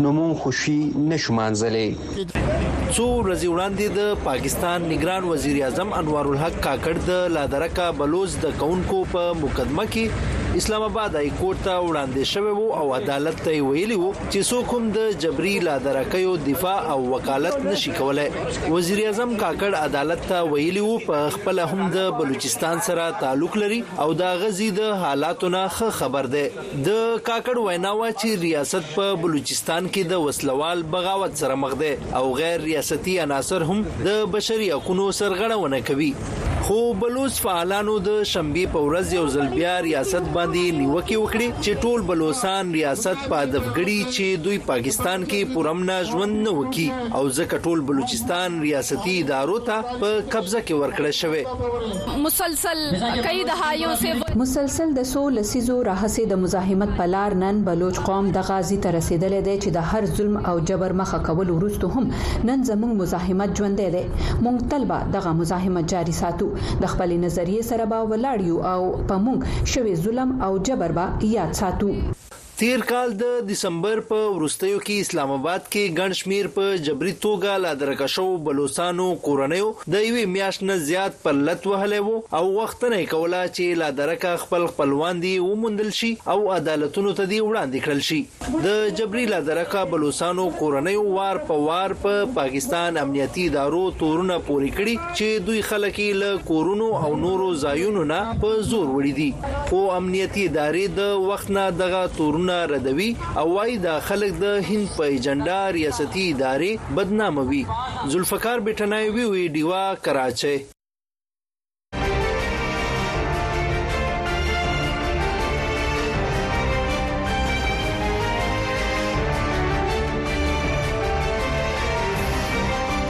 نو مونږ خوشي نشو مانځلې. څو ورځې وړاندې د پاکستان نګران وزیراعظم انوارالحق کاکړ د لادرکه بلوڅ زده کوونکو په مقدمه کې اسلام آباد های کورټ ته وړاندې شوی وو او عدالت ته ویلي وو چې څوک هم د جبري لادرکیو دفاع او وکالت نشي کولای وزیراعظم کاکړ عدالت ته ویلي وو په خپل هم د بلوچستان سره تعلق لري او دا غزي د حالاتو نه خبر دی د کاکړ وینا وه چې ریاست په بلوچستان کې د وسله وال بغاوت سره مخ دی او غیر ریاستي عناصر هم د بشري حقوقو سرغړونه کوي خو بلوچ فعالانو د شنبې په ورځ یو ځل بیا ریاست باندې نیوکه وکړه چې ټول بلوچستان ریاست په هدف ګړي چې دوی پاکستان کې پرمنا ژوند نه وکي او ځکه ټول بلوچستان ریاستي ادارو ته په قبضه کې ورکړی شوی. مسلسل کئی د هایو سے مسلسل د څو لسیزو راهسې د مزاحمت په لار نن بلوچ قوم دغه ځي ته رسیدلی دی چې د هر ظلم او جبر مخه کولو وروسته هم نن زموږ مزاحمت ژوندی دی موږ تل به دغه مزاحمت جاري ساتو د خپلې نظریې سره به ولاړ یو او په موږ شوی ظلم او جبر به یاد ساتو. تېر کال د دسمبر په وروستیو کې اسلام اباد کې ګڼ شمېر په جبري توګه لادرکه شوو بلوڅانو کورنیو د یوې میاشت نه زیات پر لت وهلی و او غوښتنه یې کوله چې لادرکه خپل خپلوان دې وموندل شي او عدالتونو ته دې وړاندې کړل شي. د جبري لادرکه بلوڅانو کورنیو وار په وار په پاکستان امنیتي ادارو تورونه پورې کړي چې دوی خلک یې له کورونو او نورو ځایونو نه په زور وړي دي خو امنیتي ادارې د وخت نه دغه تورونه ردوي او وايي دا خلک د هند په ایجنډا ریاستي ادارې بدناموي ذوالفقار بټنای وی وی ډیوا کراچۍ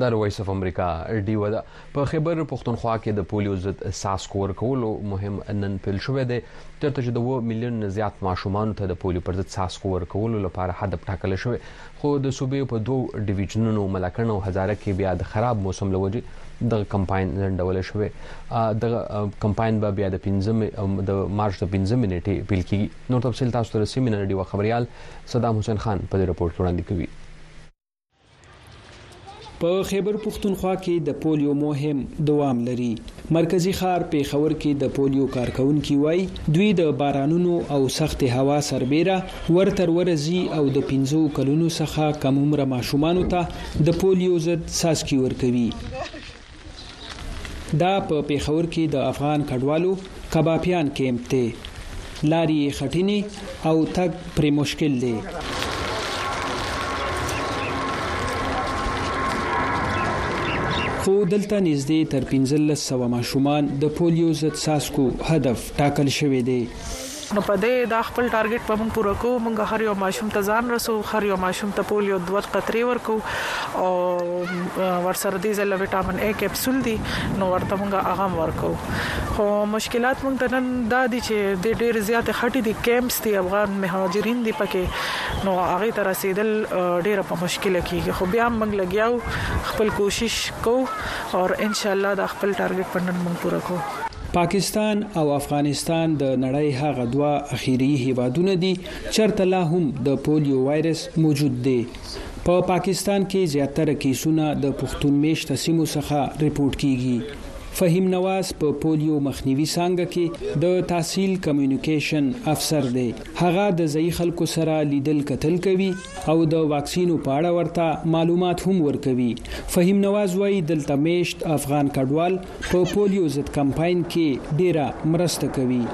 در وایس اف امریکا ډیو ده په خبر پښتونخوا کې د پولیو ضد ساسکو ورکولو مهم نن پیل شوې ده چرته چې د 2 میلیون زیات ماشومان ته د پولیو پر ضد ساسکو ورکولو لپاره هدف ټاکل شوی خو د صوبې په دوو ډیویژنونو ملکن او هزاره کې بیا د خراب موسم لوجي د کمپاین لنډول شوی د کمپاین به بیا د 15 د مارچ د 15 نیټه پیل کیږي نور تفصیل تاسو ته رسي مینه ډیوه خبریال صدام حسین خان په دې رپورټ کې وړاندې کوي په خیبر پښتونخوا کې د پولیو مهم دوام لري مرکزی ښار پیښور کې د پولیو کارکونکي وای دوی د بارانونو او سخت هوا سربېره ورتر ورزي او د 15 کلونو څخه کم عمر ماشومان ته د پولیو ضد ساسکی ورکوي دا په پېښور کې د افغان کډوالو کباپیان کیمپ دی لارې یې خټینې او تګ پرې مشکل دی خو دلته نږدې تر 1500 ماشومان د پولیو ضد ساسکو هدف ټاکل شوی دی نو په دې دا خپل ټارګټ به موږ پوره کوو موږ هر یو ماشوم ته ځان رسو هر یو ماشوم ته پولیو دوه قطرې ورکو او ورسره دې ځله وټامین ای کپسول دي نو ورته موږ هغه ورکو خو مشکلات موږ ته نن دا دي چې د ډېر زیات خټې دي کیمپس دي افغان مهاجرین دي پکې نو هغه تر رسیدل ډېر په مشکل کېږي خو بیا موږ لګیاو خپل کوشش کوو او ان شاء الله دا خپل ټارګټ پنن موږ پوره کوو پاکستان او افغانستان د نړۍ هغه دوه اخیری هیوادونه دي چرته لا هم د پولیو وایرس موجود دی. په پاکستان کې زیاتره کیسونه د پښتون میشته سیمو څخه رپورټ کیږي. فهیم نواز په پولیو مخنیوي څانګه کې د تحصیل کمیونیکیشن افسر دی. هغه د ځایي خلکو سره لیدل کتل کوي او د واکسینو په اړه ورته معلومات هم ورکوي. فهیم نواز وایي دلته میشت افغان کډوال په پولیو ضد کمپاین کې ډیره مرسته کوي.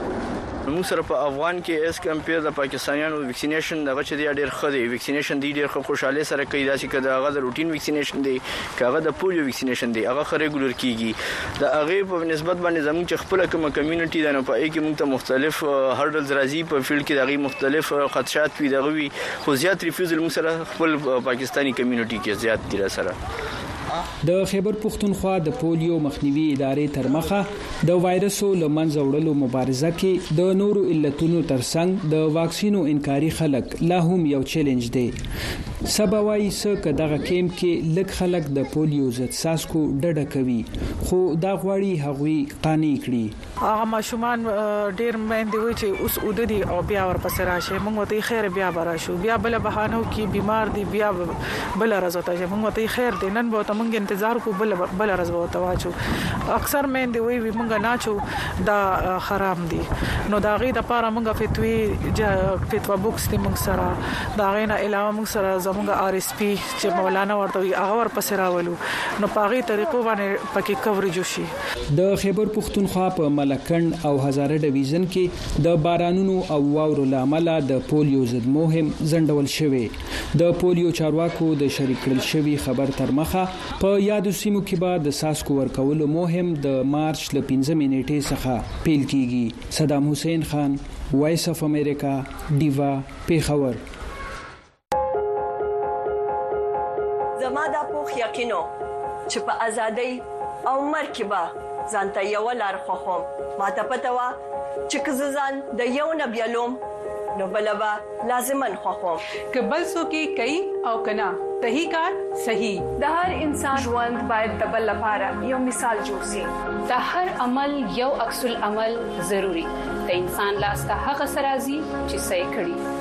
نو موږ سره په افغان کې ایز کمپیر د پاکستانیانو ویکسینیشن دغه چې دی ډیر ښه دی ویکسینیشن دی ډیر ښه خوشحالي سره کوي داسې که د هغه د روټین ویکسینیشن دی که هغه د پولیو ویکسینیشن دی هغه ښه ریګولر کیږي د هغه په نسبت باندې زموږ چې خپل کومه کمیونټي ده نو په هغه کې موږ ته مختلف هرډلز راځي په فیلډ کې دغه مختلف خدشات وي دغه وي خو زیات ریفیوزل موږ سره خپل پاکستاني کمیونټي کې زیات دي سره د خېبر پښتونخوا د پولیو مخنیوي ادارې ترمخه د وایرسو له منځه وړلو مبارزه کې د نورو علتونو ترڅنګ د واکسینو انکاري خلک لا هم یو چیلنج دی. سبا وایي څه که دغه کېمپ کې لږ خلک د پولیو ضد څاڅکو ډډه کوي خو دا غواړي هغوی قانع کړي. هغه ماشومان ډیر میندې وي چې اوس اوده دي او بیا ورپسې راشي موږ وته خیر بیا به راشو بیا بل بهانو کې بیمار دي بیا بل ورځ وته چې موږ وته خیر دی نن به ته موږ انتظار کو بل بل ورځ به وته واچو اکثر میندې وي وي موږ نه چو دا حرام دي نو دا غي د پاره موږ فتوی فتوا بوکس دي موږ سره دا غي نه علاوه موږ سره زموږ آر اس پی چې مولانا ورته هغه ورپسې راولو نو پاغي طریقو باندې پکې کورج شي د خیبر پښتونخوا په ملکنډ او هزاره ډویژن کې د بارانونو او واورو له امله د پولیو ضد مهم ځنډول شوې د پولیو چارواکو د شریک کړل شوي خبر تر مخه په یادو سیمو کې به د ساسکو ورکولو مهم د مارچ له 15 نیټې څخه پیل کیږي صدام حسین خان وایس اف امریکا دیوا پیښور زما دا پوخ یقینو چې په ازادۍ او مرګ کې به ځانته یو لار خوخم ما ته پته و چې که ځان د یو نه بیلوم نو بلبا لازمن خوخم که بل څوک کوي او کنا صحیح کار صحیح د هر انسان ژوند باید د بل لپاره یو مثال جوړ شي د هر عمل یو عکس العمل ضروری د انسان لاس ته هغه سرازي چې صحیح کړي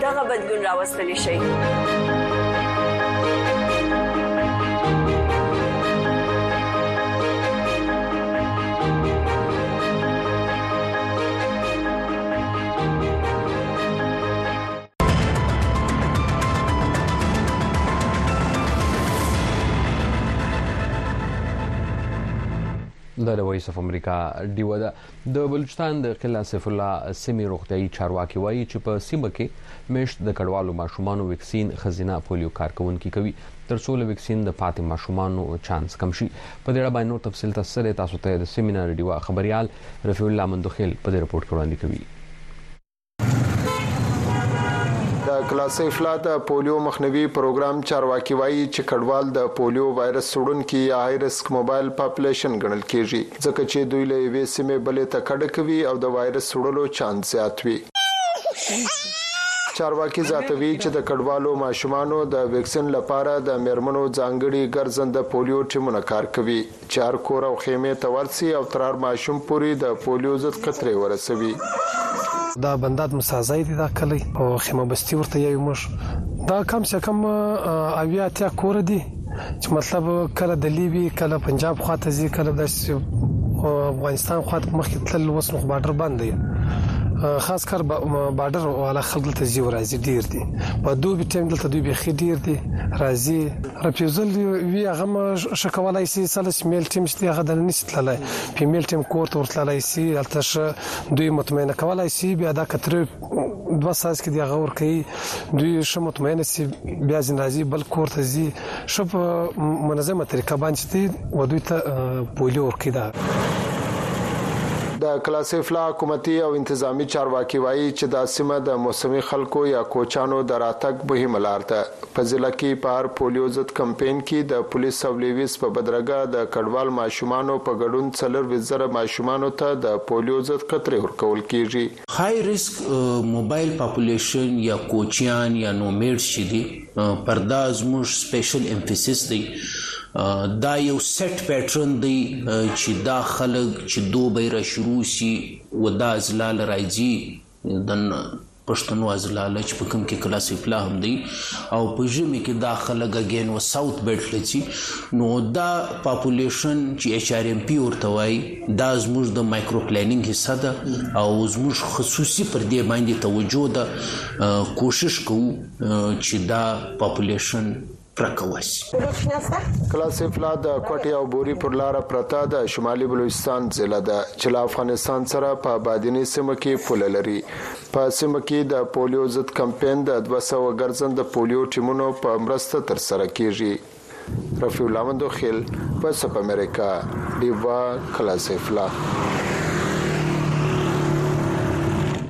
دغه بدلون راوستلی شي د لوی صف امریکا ډیوه ده د بلوچستان د قلعه سیف الله سیمې روغتیايي چارواکي وایي چې په سیمه کې میشت د کډوالو ماشومانو وکسین خزینه پولیو کارکونکي کوي ترڅو له وکسین د پاتې ماشومانو چانس کم شي په دې اړه باندې نور تفصیل تاسو ته تاسو ته د سیمینار ډیوا خبريال رفیع الله مندوخیل په دې رپورت کې وړاندې کوي د کلاسې افلا د پولیو مخنیوي پروګرام چارواکي وایي چې کډوال د پولیو وایرس وړونکي یا های ریسک موبایل پاپولیشن ګڼل کیږي ځکه چې دوی له یوې سیمې بلې ته کډه کوي او د وایرس وړلو چانس زیات وي چارواکي زیاتوي چې د کډوالو ماشومانو د ویکسین لپاره د میرمنو ځانګړي ګرځنده پولیو ټیمونه کار کوي چې هر کور او خېمې ته ورسي او تر هر ماشوم پوري د پوليو ضد قطرې ورسوي. دا بندات مسازای دی دا کلی او خیمه بستی ورته یایو موږ دا کم سه کم اویا اتیا کور دی چې مطلب کله د لیبی کله پنجاب خواته زی کله د افغانستان خواته مخکې تل وس نو بارډر بند دی خاص کر بارډر والا خلک ته زی ورازی ډیر دی په دوبی ټیم دلته دوی بخی ډیر دی رازی رپیزل وی هغه هم ښه کولای شي سل چې میل ټیم چې هغه دنه نشي تللی فیمیل ټیم کور ته ورتللی شي هلته ښه دوی مطمئنه کولای شي بیا دا کتره دوه ساز کې دی هغه ور کوي دوی ښه مطمئنه شي بیا ځین راځي بل کور ته ځي ښه په منظمه طریقه باندې دی و دوی ته پولیو ور کوي دا د کلاسیفلا حکومتي او انتظامی چارواکي وایي چې دا سیمه د موسمي خلکو یا کوچانو د راتګ مهمه لار ده. په ضلع کې په هر پولیو ضد کمپین کې د پولیس او لیویس په بدرګه د کډوال ماشومانو په ګډون څلرویشت زره ماشومانو ته د پولیو ضد قطرې ورکول کیږي. های ریسک موبایل پاپولیشن یا کوچیان یا نومیډز چې دي پر دا زموږ سپیشل امفیسیس دی. دا یو سیټ پیټرن دی چې دا خلک چې دوبی را شروع شي و دا ځلاله راځي دن پښتنو ازلاله چې په کوم کې کلاس افلا هم دی او په ژمي کې دا خلک اګین و ساوت بیلټ لچی نو دا پاپولیشن چې ایچ آر ایم پی ورته وای دا زموږ د مایکرو پلانینګ حصہ ده او زموږ خصوصي پر دې باندې توجه ده کوشش کوو چې دا پاپولیشن پرکوس. کلا سیفلا د کوټې او بوري پر لاره پرته د شمالي بلوچستان ضلع ده چې له افغانستان سره په بادینې سیمه کې پوله لري. په سیمه کې د پولیو ضد کمپاین د دوه سوه ګرځنده پولیو ټیمونو په مرسته ترسره کیږي. رفیع الله مندوخیل، وایس اف امریکا، ډیوه کلا سیفلا.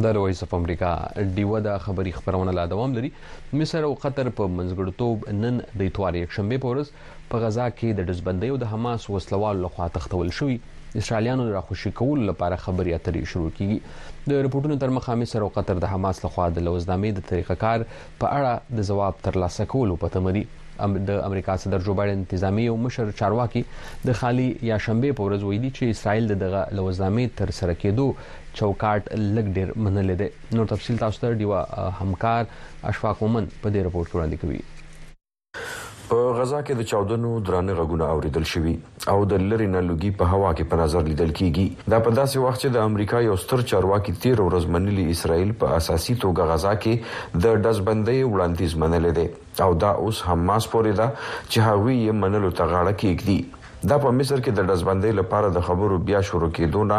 د روایس اف امریکا دیوه د خبري خبرونه لا دوام لري مصر او قطر په منځګړتوب نن د اتوار یک شنبه په ورځ په غزا کې د دزبندۍ او د حماس وسلوال لخوا تختول شوی اسرایلیانو را خوشی کول لپاره خبري اترې شروع کیږي د رپورټونو تر مخه مصر او قطر د حماس لخوا د لوزنامې د طریقه کار په اړه د ځواب تر لاسه کولو په تمه دي. د امریکا صدر جو بایډن انتظامی یو مشر چارواکي د خالی یا شنبه په ورځ ویلي چې اسرائیل د دغه لوظنامې تر سره کېدو چوکاټ لږ ډېر منلی دی نور تفصیل تاسو ته ډیوه همکار اشفاق مومن په دې رپورټ کې وړاندې کوي په غزا کې د چاودنو درانه غږونه اورېدل شوي او د لرې نه لوګي په هوا کې په نظر لیدل کېږي. دا په داسې وخت چې د امریکا یو ستر چارواکي تېره ورځ منلي اسراییل په اساسي توګه غزا کې د ډزبندۍ وړاندیز منلی دی او دا اوس حماس پورې ده چې هغوی یې منلو ته غاړه کېږدي. دا په مصر کې د ډزبندۍ لپاره د خبرو بیا شروع کېدو نه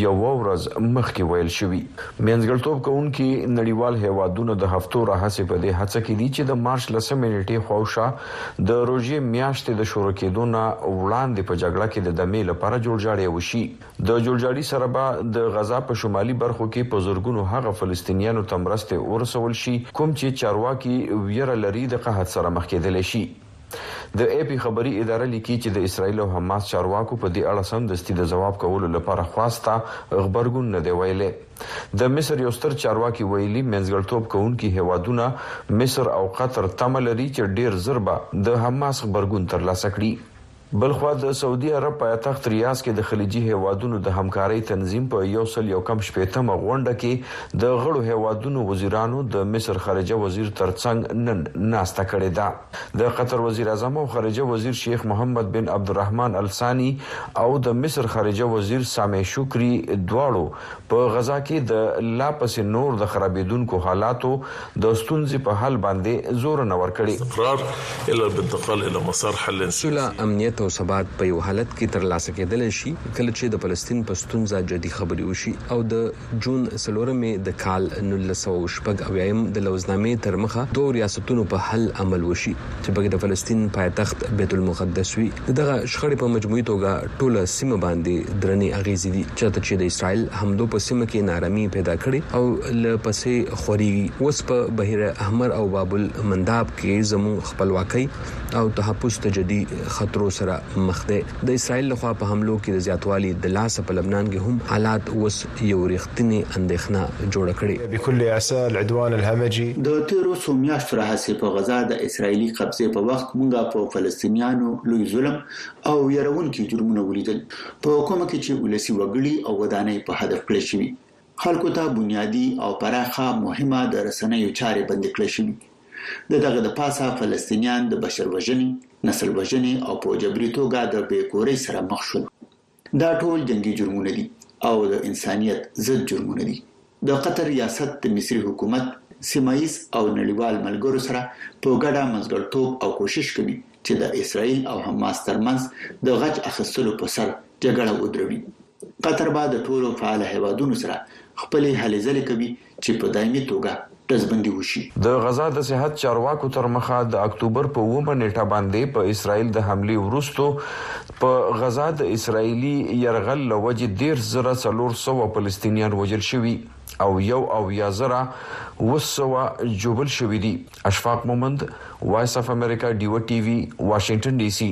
یوه ورځ مخکې ویل شوي. مینځګړتوب کوونکي نړیوال هېوادونه د هفتو راهسې په دې هڅه کې دي چې د مارچ لسمې نېټې خواوشا د روژې میاشتې د شروع کېدو نه وړاندې په جګړه کې د دمې لپاره جوړجاړی وشي. د جوړجاړي سره به د غزه په شمالي برخو کې په زرګونو هغه فلسطینیانو ته مرستې ورسول شي کوم چې چارواکي ویره لري د قحط سره مخ کېدلی شي. د اې پي خبري اداره لیکي چې د اسراییل او حماس چارواکو په دې اړه سمدستي د ځواب کولو لپاره خواست ته غبرګون نه دی ویلی. د مصر یو ستر چارواکي ویلي، منځګړتوب کوونکي هېوادونه مصر او قطر تمه لري چې ډېر زر به د حماس غبرګون ترلاسه کړي. بلخوا د سعودي عرب پایتخت ریاض کې د خلیجي هېوادونو د همکارۍ تنظیم په یو سل یو کم شپېته مه غونډه کې د غړو هېوادونو وزیرانو د مصر خارجه وزیر تر څنګ نن ناسته کړې ده. د قطر وزیراعظم او خارجه وزیر شیخ محمد بن عبدالرحمن الثاني او د مصر خارجه وزیر سامح شکري دواړو په غزا کې د لا پسې نور د خرابېدونکو حالاتو د ستونزې په حل باندې زورنه ورکړې. استقرار الا الانتقال الى مسار حل سیاسي. سوله، امنیت او ثبات په یو حالت کې تر لاسه کېدلای شي کله چې د فلسطین په ستونزه جدي خبرې وشي او د جون څلورمې د کال نولس سوه او شپږ اویایم د لوظنامې تر مخه دوو ریاستونو په حل عمل وشي. چې پکې د فلسطین پایتخت بیت المقدس وي، د دغه شخړې په مجموعي توګه ټوله سیمه باندې درنې اغېزې دي، چرته چې د اسرائیل حملو په سیمه کې نارامي پیدا کړې او له پسې خورېږي. اوس په بحیره احمر او باب المنداب کې زموږ خپلواکۍ او تحفظ ته جدي خطرو سره مخ دی. د اسرائیل له خوا په حملو کې د زیاتوالي د لاسه په لبنان کې هم حالات اوس یو ریښتینی اندیښنه جوړه کړې. بكل اساء العدوان الهمجي. د تېرو څو میاشتو راهسې په غزه د اسراییلي قبضې په وخت موږ په فلسطینیانو لوی ظلم او ویروونکي جرمونه ولیدل، په کومه کې چې ولسي وګړي او ودانۍ په هدف کړی شوي، خلکو ته بنیادي او پراخه مهمه د رسنیو چارې بندې کړی شوي، د دغه د پاسه فلسطینیان د بشر وژنې، نسل وژنې او په جبري توګه د بې کورۍ سره مخ شول. دا ټول جنګي جرمونه دي او د انسانیت ضد جرمونه دي. د قطر ریاست د مصري حکومت، سیمهییز او نړیوال ملګرو سره په ګډه منځګړتوب او کوشش کوي چې د اسراییل او حماس ترمنځ د غچ اخیستلو په سر جګړه ودروي. قطر به د ټولو فعاله هېوادونو سره خپلې هلې ځلې کوي چې په دایمي توګه ډزبندي وشي. د غزه د صحت چارواکو ترمخه د اکتوبر په اوومه نېټه باندې په اسراییل د حملې وروسته په غزه د اسراییلي یرغل له وجې دېرش زره څلور سوه فلسطینیان وژل شوي او یو اویا زره اووه سوه ژوبل شوي دي. اشفاق مومند، وایس اف امریکا ډیوه ټي وي، واشنګټن ډي سي.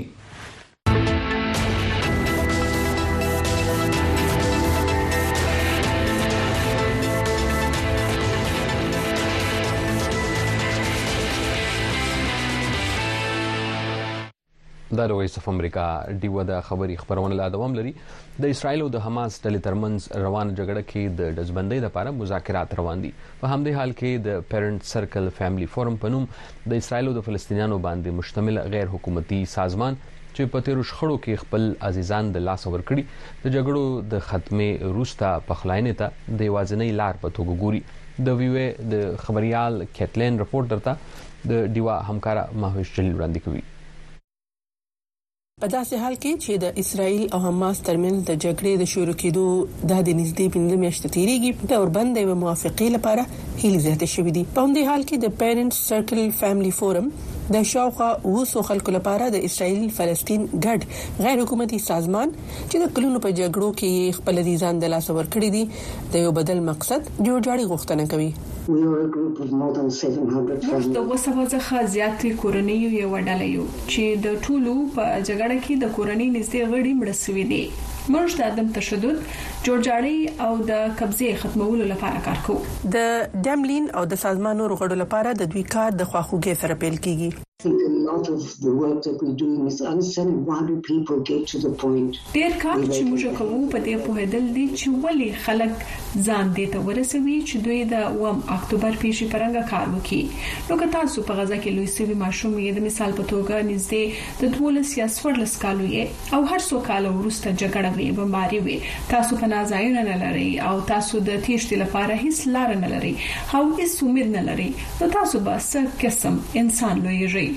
دا د وایس اف امریکا ډیوه د خبري خبرونه لا دوام لري د اسرایل او د حماس ډلې ترمنځ روان جګړه کې د دزبندۍ لپاره مذاکرات روان دي په همدې حال کې د پیرنټ سرکل فیملی فورم په نوم د اسرائیل او د فلسطینیانو باندې مشتمل غیر حکومتي سازمان چې په تیرو شخړو کې خپل عزیزان د لاسه ورکړي د جګړو د ختمې روسته پخلاینې ته د یوازنۍ لار په توګه ګوري د ویوې د خبريال کیټلین رپورت درته د دیوا همکارا ماهوش جلیل وړاندې کوي په داسې حال کې چې د اسراییل او حماس ترمنځ د جګړې د شروع کېدو دادې نږدې پنځه میاشتې تېرېږي، د اوربند د یوې موافقې لپاره هیلې زیاتې شوې دي. په همدې حال کې د پیرنټس سرکل فیملي فورم د شاوخوا اوو سو خلکو لپاره د اسراییل-فلسطین ګډ غیر حکومتي سازمان، چې د کلونو په جګړو کې یې خپل عزیزان د لاسه ورکړي دي، د یو بدل مقصد جوړجاړي غوښتنه کوي. موږ د اوه سوه څخه زیاتې کورنیو یوه ډله یو، چې د ټولو په جګړه کې د کورنۍ نږدې غړي مړه شوي دي. موږ د عدم تشدد، جوړجاړي او د قبضې ختمولو لپاره کار کوو. د ډیملین او د سازمان نورو غړو لپاره د دوی کار د خواخوږۍ سره پیل کیږي. ډېر کار چې موږ کوو په دې پوهېدل دي چې ولې خلک ځان دې ته ورسوي چې دوی د اووم اکتوبر پېښې په رنګه کار وکړي. نو که تاسو په غزه کې لوی شوي ماشوم يې، د مثال په توګه نږدې د دوولس يا څوارلس کالو يې، او هر څو کاله وروسته جګړه وي بمباري وي تاسو پناه ځایونه نه لرئ او تاسو د تیښتې لپاره هیڅ لار نه لرئ او هیڅ امید نه لرئ نو تاسو به څه قسم انسان لویږئ؟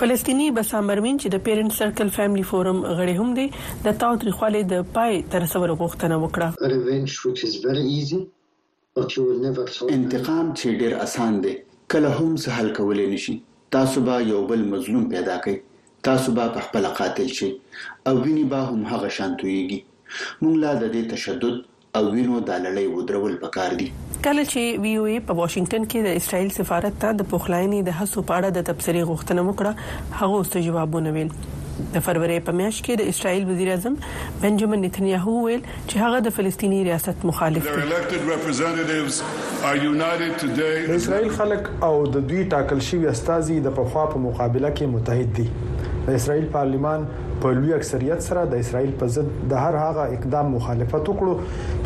فلسطیني بسام مرمین چې د پیرنټ سرکل فیملي فورم غړی هم دی د تاوتریخوالي د پای ته رسولو غوښتنه وکړه. Revenge which is very easy but you will never solve any. انتقام چی ډیر اسان دی کله هم څه حل کولی نشی تاسو به یو بل مظلوم پیدا کړئ تاسو به پخپله قاتل شئ او وینی به همهغه شان تویږی مونږ له ددی تشدد او وینو دا لړۍ ودرول پکار دی. کله چې وي او اې په واشنګټن کې د اسراییل سفارت ته د پخلاینې د هڅو په اړه د تبصرې غوښتنه وکړه، هغو څه جواب ونه ویل. د فرورۍ په میاشت کې د اسراییل وزیراعظم بنجمن نتنیاهو وویل، چې هغه د فلسطیني ریاست مخالف دي. د اسرائیل خلک او د دوی ټاکل شوي استازي د پخوا په مقابله کې متحد دي. د اسرائیل پارلمان په لوی اکثریت سره د اسرائیل په ضد د هر هغه اقدام مخالفت وکړو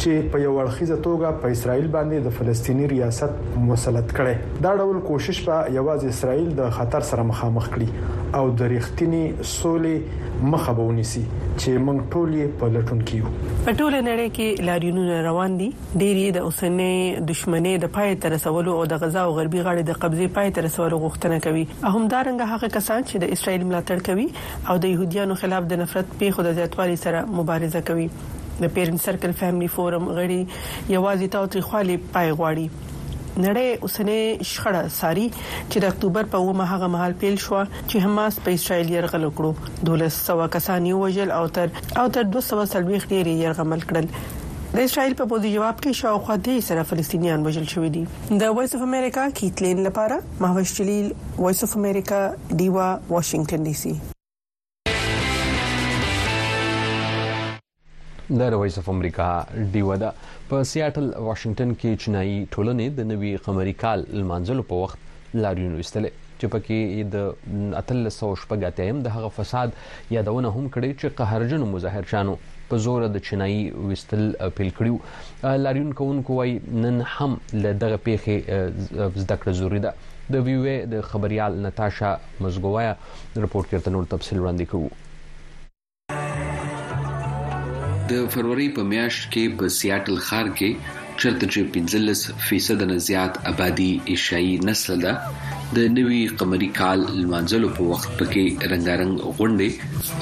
چې په یو اړخیزه توګه په اسرائیل باندې د فلسطیني ریاست مسلط کړي. دا ډول کوشش به یوازې اسرائیل د خطر سره مخامخ کړي او د ریښتیني سولې مخه به ونیسي چې موږ ټول یې په لټون کې یو. په ټوله نړۍ کې لاریونونه روان دي، ډېر یې د اوسنۍ دښمنۍ د پای ته رسولو او د غزه او غربي غاړې د قبضې پای ته رسولو غوښتنه کوي او همدارنګه هغه کسان چې د اسراییل ملاتړ کوي او د یهودیانو خلاف د نفرت پېښو د زیاتوالي سره مبارزه کوي د پېرنټ سرکل فیملي فورم غړي یوازې تاوتریخوالي پای غواړي نړۍ اوسنۍ شخړه څاري چې د اکتوبر په اوومه هغه مهال پیل شوه چې حماس په اسرائیل یرغل وکړو دولس سوه کسان یې وژل او تر او تر 240 ډیر یې یرغمل کړل د اسرائیل په پوځي جواب کې شاوخوا دې سره فلسطینیان وژل شوې دي د وایس اف امریکا کیتلین لپاره مهوش جلیل وایس اف امریکا دیوا واشنگټن ډي سي د رویس اف امریکا ډیوه ده په سیاټل واشنگټن کې چینایي ټولنې د نوي قمري کال لمانځلو په وخت لاریون وستلې چې پکې د 1314 اتیم د هغه فساد یادونه هم کړې چې قهرجنو مظاهرچانو په زور د چینایي وستل پیل کړیو لاریون کوونکو وايي نن هم له دغه پیښې زده کړه ضروری ده د ویوې د خبريال نتاشا مزګوایا رپورت کې تر نور تفصیل وړاندې کوو د فروری په میاشت کې په سیاتل ښار کې چرته چې 15 فیصد نه زیات آبادی ایشایی نسل ده د نوي قمری کال لمانځلو په وخت پکې رنگارنګ غونډې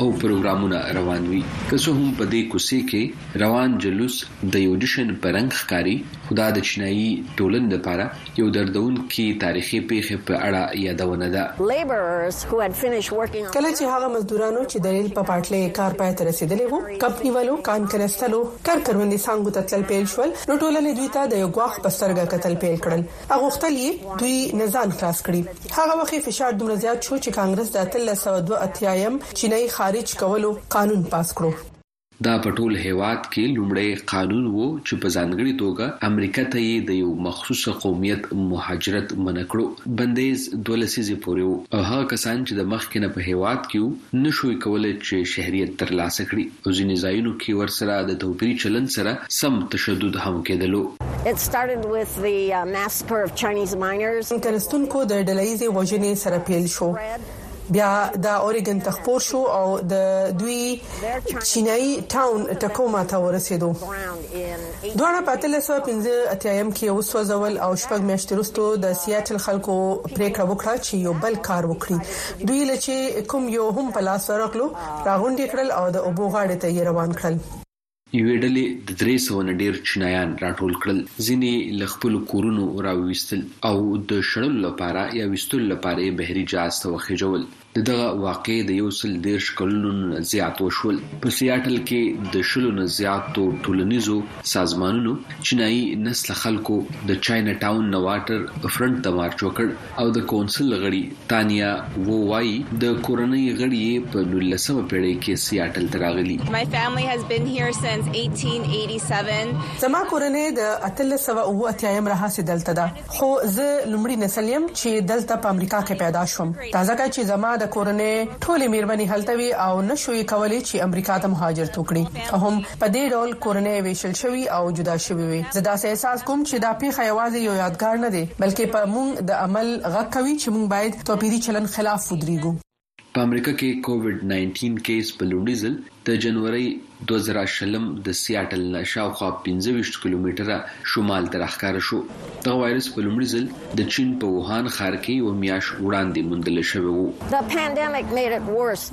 او پروګرامونه روان وي که څه هم په دې کوڅې کې روان جلوس د یو جشن پرنګ ښکاری خدا د چینایي ټولن لپاره یو دردونکي تاریخي پېښې په اړه یادونه ده. کله چې هغه مزدورانو چې د ریل په پاټلۍ یې کار پای ته رسېدلی و، کمپني والو کان کنستلو کر کروندې څانګو ته تلل پیل شول، نو ټولنې دوی ته د یو ګواښ په سترګه کتل پیل کړل او غوښتل یې دوی نه ځان خلاص کړي. هغه وخت یې فشار دومره زیات شو چې کانګرس د اتلس سوه دوه اتیا یم چینایي خارج کولو قانون پاس کړو. دا په ټول هېواد کې لومړی قانون و چې په ځانګړې توګه امریکا ته یې د یو مخصوص قومیت مهاجرت منع کړو. بندیز دوه لسیزې پورې و او هغه کسان چې د مخکې نه په هېواد کې وو نه شوی کولای چې شهریت تر لاسه کړي او ځینې ځایونو کې ورسره د توپیري چلند سره سم تشدد هم کېدلو. د کښتونکو د ډله ییزې وژنې سره پیل شو. بیا دا اوریګن ته خپور شو او د دوی چینایي ټاون ټکوما ته ورسېدو دواړه په 1985 کې وسوځول او شپږ میاشتې وروسته د سیاتل خلکو پریکړه وکړه چې یو بل کار وکړي دوی لچې کوم یو هم په لاس ورغلو راغونډې کړل او د اوبو غاړې ته یې روان کړل یوې ډلې د درې سوه نه ډېر چینایان راټول کړل، ځینې یې له خپلو کورونو راوویستل او د شړلو لپاره یا ویستلو لپاره یې بحري جهاز ته وخېژول. د دغه واقعې د یو سل دېرش کلونو نه زیات وشول. په سیاټل کې د شلو نه زیاتو ټولنیزو سازمانونو، چینايي نسله خلکو د چاینه ټاون نه واټر فرنټ ته مارچ وکړ، او د کونسل غړي تانیا وو وايي، د کورنۍ غړي یې په نولسمه پېړۍ کې سیاټل ته راغلي. زما کورنۍ د اتلس سوه اووه اتیا یم راهسې دلته ده، خو زه لومړي نسل یم چې دلته په امریکا کې پیدا شوم، دا ځکه چې زما د کورنۍ ټولې مېرمنې هلته وې او نه شوې کولای چې امریکا ته مهاجرت وکړي. که هم په دې ډول کورنۍ وېشل شوې او جدا شوې وې. زه داسې احساس کوم چې دا پېښه یوازې یو یادګار نه دی، بلکې په موږ د عمل غږ کوي چې موږ باید توپیري چلند خلاف ودرېږو. په امریکا کې کوویډ ناینټین کیس په لومړي ځل د جنورۍ دوه زره شلم د سیاټل نه شاوخوا پنځه ویشت کیلومتره شمال ته راښکاره شو. دغه وایرس په لومړي ځل د چین په ووهان ښار کې یوه میاشت وړاندې موندل شوی و.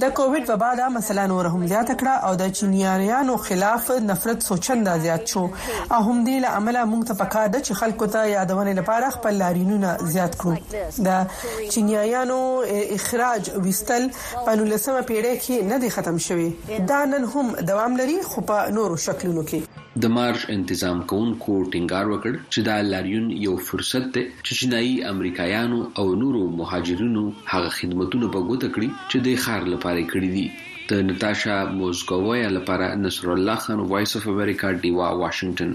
د کوویډ وبا دا مسله نوره هم زیاته کړه او د چینیاریانو خلاف نفرت څو چنده زیات شو او همدې له امله موږ ته پکار ده چې خلکو ته یادونې لپاره خپل لاریونونه زیات کړو. د چینیایانو اخراج ویستل په نولسمه پیړۍ کې نه دی ختم شوی، دا نن هم دوام لري خو په نورو شکلونو کې. د مارش انتظام کوونکو ټینګار وکړ چې دا لاریون یو فرصت دی چې چینايي امریکایانو او نورو مهاجرینو هغه خدمتونه په ګوته کړي چې دې ښار لپاره یې کړي دي. د نتاشا موزګویا لپاره نصرالله خان وایس اف امریکا ډیوا واشنګټن.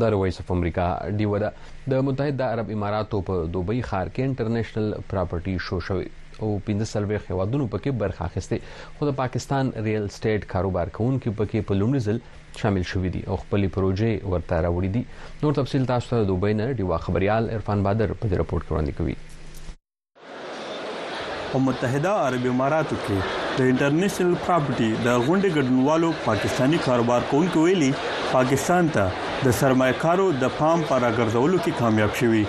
دا د وایس اف امریکا ډیوه ده. د متحده عرب اماراتو په دوبۍ ښار کې انټرنیشنل پراپرټي شو شوې او 15 هیوادونو پکې برخه اخیستې خو د پاکستان ریل سټیټ کاروبار کوونکي پکې په لومړي ځل شامل شوي دي او خپلې پروژې ورته راوړي دي نور تفصیل تاسو ته د دوبۍ نه ډیوا خبريال عرفان بادر په دې رپورټ کې وړاندې کوي په متحده عربي اماراتو کې د انټرنیشنل پراپرټي د غونډې ګډونوالو پاکستاني کاروبار کوونکو ویلي پاکستان ته د سرمایه کارو د پام پر راګرځولو کې کامیاب شوي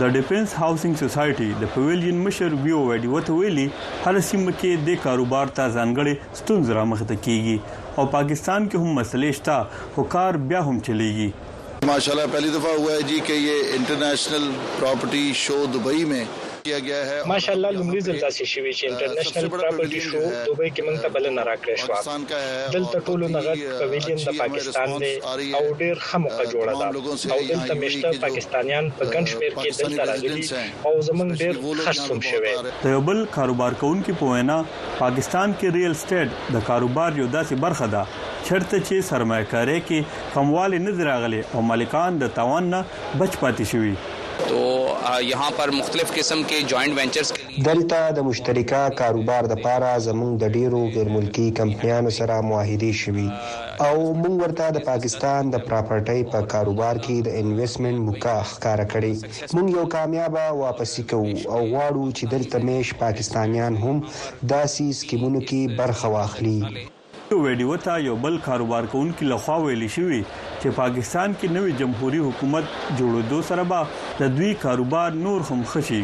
د ډیفنس هاوسنګ سوسایټي د پویلین مشر ویو ویډیو ته ویلي هر سیمه کې د کاروبار ته ځانګړې ستونزې رامخته کیږي او پاکستان کې هم مسلې شته خو کار بیا هم چلیږي ماشاءاللہ پہلی دفعہ ہوا ہے جی کہ یہ انٹرنیشنل پراپرٹی شو دبئی میں کیا گیا ہے اور ماشاء الله لومړي ځل داسې شوي چې انټرنشنل پراپرټي شو دوبۍ کې موږ ته بلنه راکړې شوه دلته ټولو نه غټ پویلین د پاکستان دی او ډیر ښه موقع جوړه ده او دلته میشته پاکستانیان په ګڼ شمیر کې دلته راغلي او زموږ ډیر خرڅ هم شوی. د یو بل کاروبار کوونکي په وینا، پاکستان کې ریل اسټیټ د کاروبار یو داسې برخه ده چېرته چې سرمایه کارۍ کې کموالی نه دی راغلی او مالکان د تاوان نه بچ پاتې شوي. تو یهاں پر مختلف قسم کې جوائنټ وینچرز کې لیے. دلته د مشترکه کاروبار دپاره زمونږ د ډیرو غیرملکي کمپنیانو سره معاهدې شوي او مونږ ورته د پاکستان د پراپرټۍ په کاروبار کې د انویسټمنټ موکه ښکاره کړې. مونږ یو کامیابه واپسي کوو او غواړو چې دلته میش پاکستانیان هم داسي سکیمونو کې برخه واخلي. یو ویډیو ته یو بل کاروبار کوونکي له خوا ویل شوي چې پاکستان کې نوي جمهوري حکومت جوړیدو سره به د دوی کاروبار نور هم ښه شي.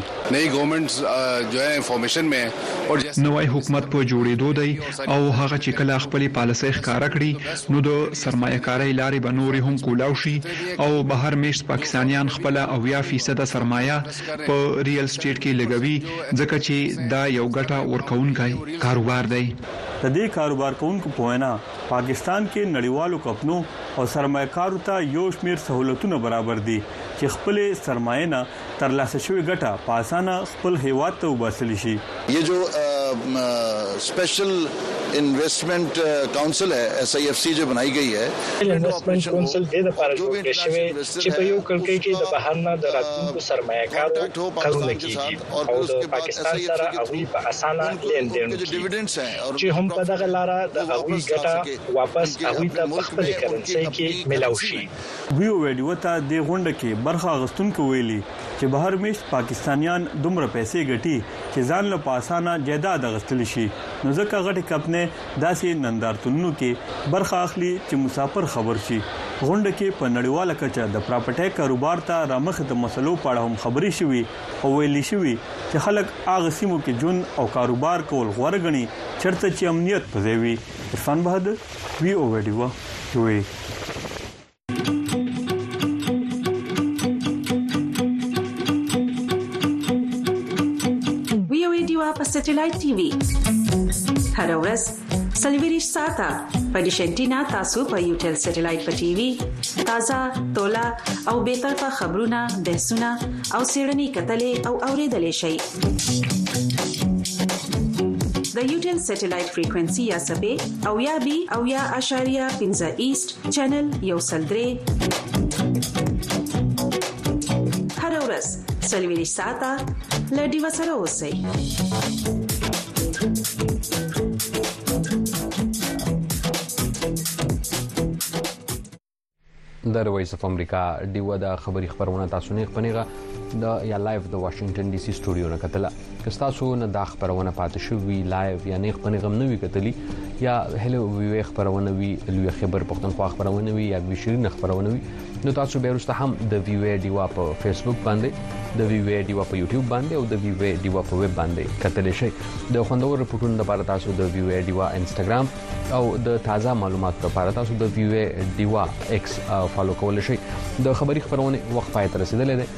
نوی حکومت په جوړیدو دی او هغه چې کله خپلې پالیسۍ ښکاره کړي نو د سرمایه کارۍ لارې به نورې هم کولاو شي او بهر میشت پاکستانیان خپله اویا فیصده سرمایه په ریل سټیټ کې لګوي ځکه چې دا یو ګټه ورکوونکی کاروبار دی. د دې کاروبار کوونکو په وینا، پاکستان کې نړیوالو کپنو او سرمایه کارو ته یو شمېر سهولتونه برابر دي چې خپلې سرمایې نه ترلاسه شوې ګټه په اسانه خپل هېواد ته وباسلی شي. یې جو سپیشل انویسټمنټ کونسل هې، ایس آی ایف سی، جو بنائی ګئی هې. سپیشل انویسټمنټ کونسل دې لپاره جوړ کړې شوې چې په یو کړکۍ کې د بهر نه د راتلونکو سرمایه کارو کارونه کېږي. او د پاکستان سره هغوی په اسانه لین دین کوي چې هم په دغه لار د هغوی ګټه واپس هغوی ته په خپل کرنسي کې ملاو شي وی ویډیو ته د غونډه کې برخه غستونکو ویلي چې بهر میشت پاکستانیان دومره پیسې ګټي چې ځان له پاسانه جیداد غستل شي نو ځکه غټي کپنه داسې نندارتونونو کې برخه اخلي چې مسافر خبر شي غونډه کې په نړیواله کچه د پراپرټۍ کاروبار ته رامخ د مسلو په اړه هم خبرې شوې او ویل یې شوي چې خلک هغه سیمو کې ژوند او کاروبار کول غوره ګڼي چېرته چې امنیت په ځای وي. احسان بهادر، وي او ویډیو، یوې. وي او ویډیو، په سټیلایټ ټي وي هره ورځ سلیویریش ساته په دیشنټینا تاسو په یو ټل سټلایټ په ټي وي تازه تولا او به تر په خبرونه بحثونه او سیړنی کتلې او اوریدلې شي د یوټل سټلایټ فریکوئنسي یا سبې او یا بي او یا اشاریه 15 ایست چینل یو سلدري هر ورځ سلویری ساته لډي وسره اوسئ د رويس اف امریکا دیو د خبری خبرونه تاسو نه خپنیغه د یا لایف د واشنگټن ډي سي سټوډیو نه کتله که ستاسو نه دا خبرونه پاتې شوی لایو یا نیغ پنې غم نه وی کتلی یا هله وی خبرونه وی لوی خبر پښتونخوا خبرونه وی یا وی شیرین خبرونه وی نو تاسو به ورسته هم د وی وی دیوا په فیسبوک باندې د وی وی دیوا په یوټیوب باندې او د وی وی دیوا په ویب باندې کتلی شئ د خوندور رپورټونو لپاره تاسو د وی وی دیوا انستګرام او د تازه معلوماتو لپاره تاسو د وی وی دیوا ایکس فالو کول شئ د خبری خبرونه وخت پای ته رسیدلې ده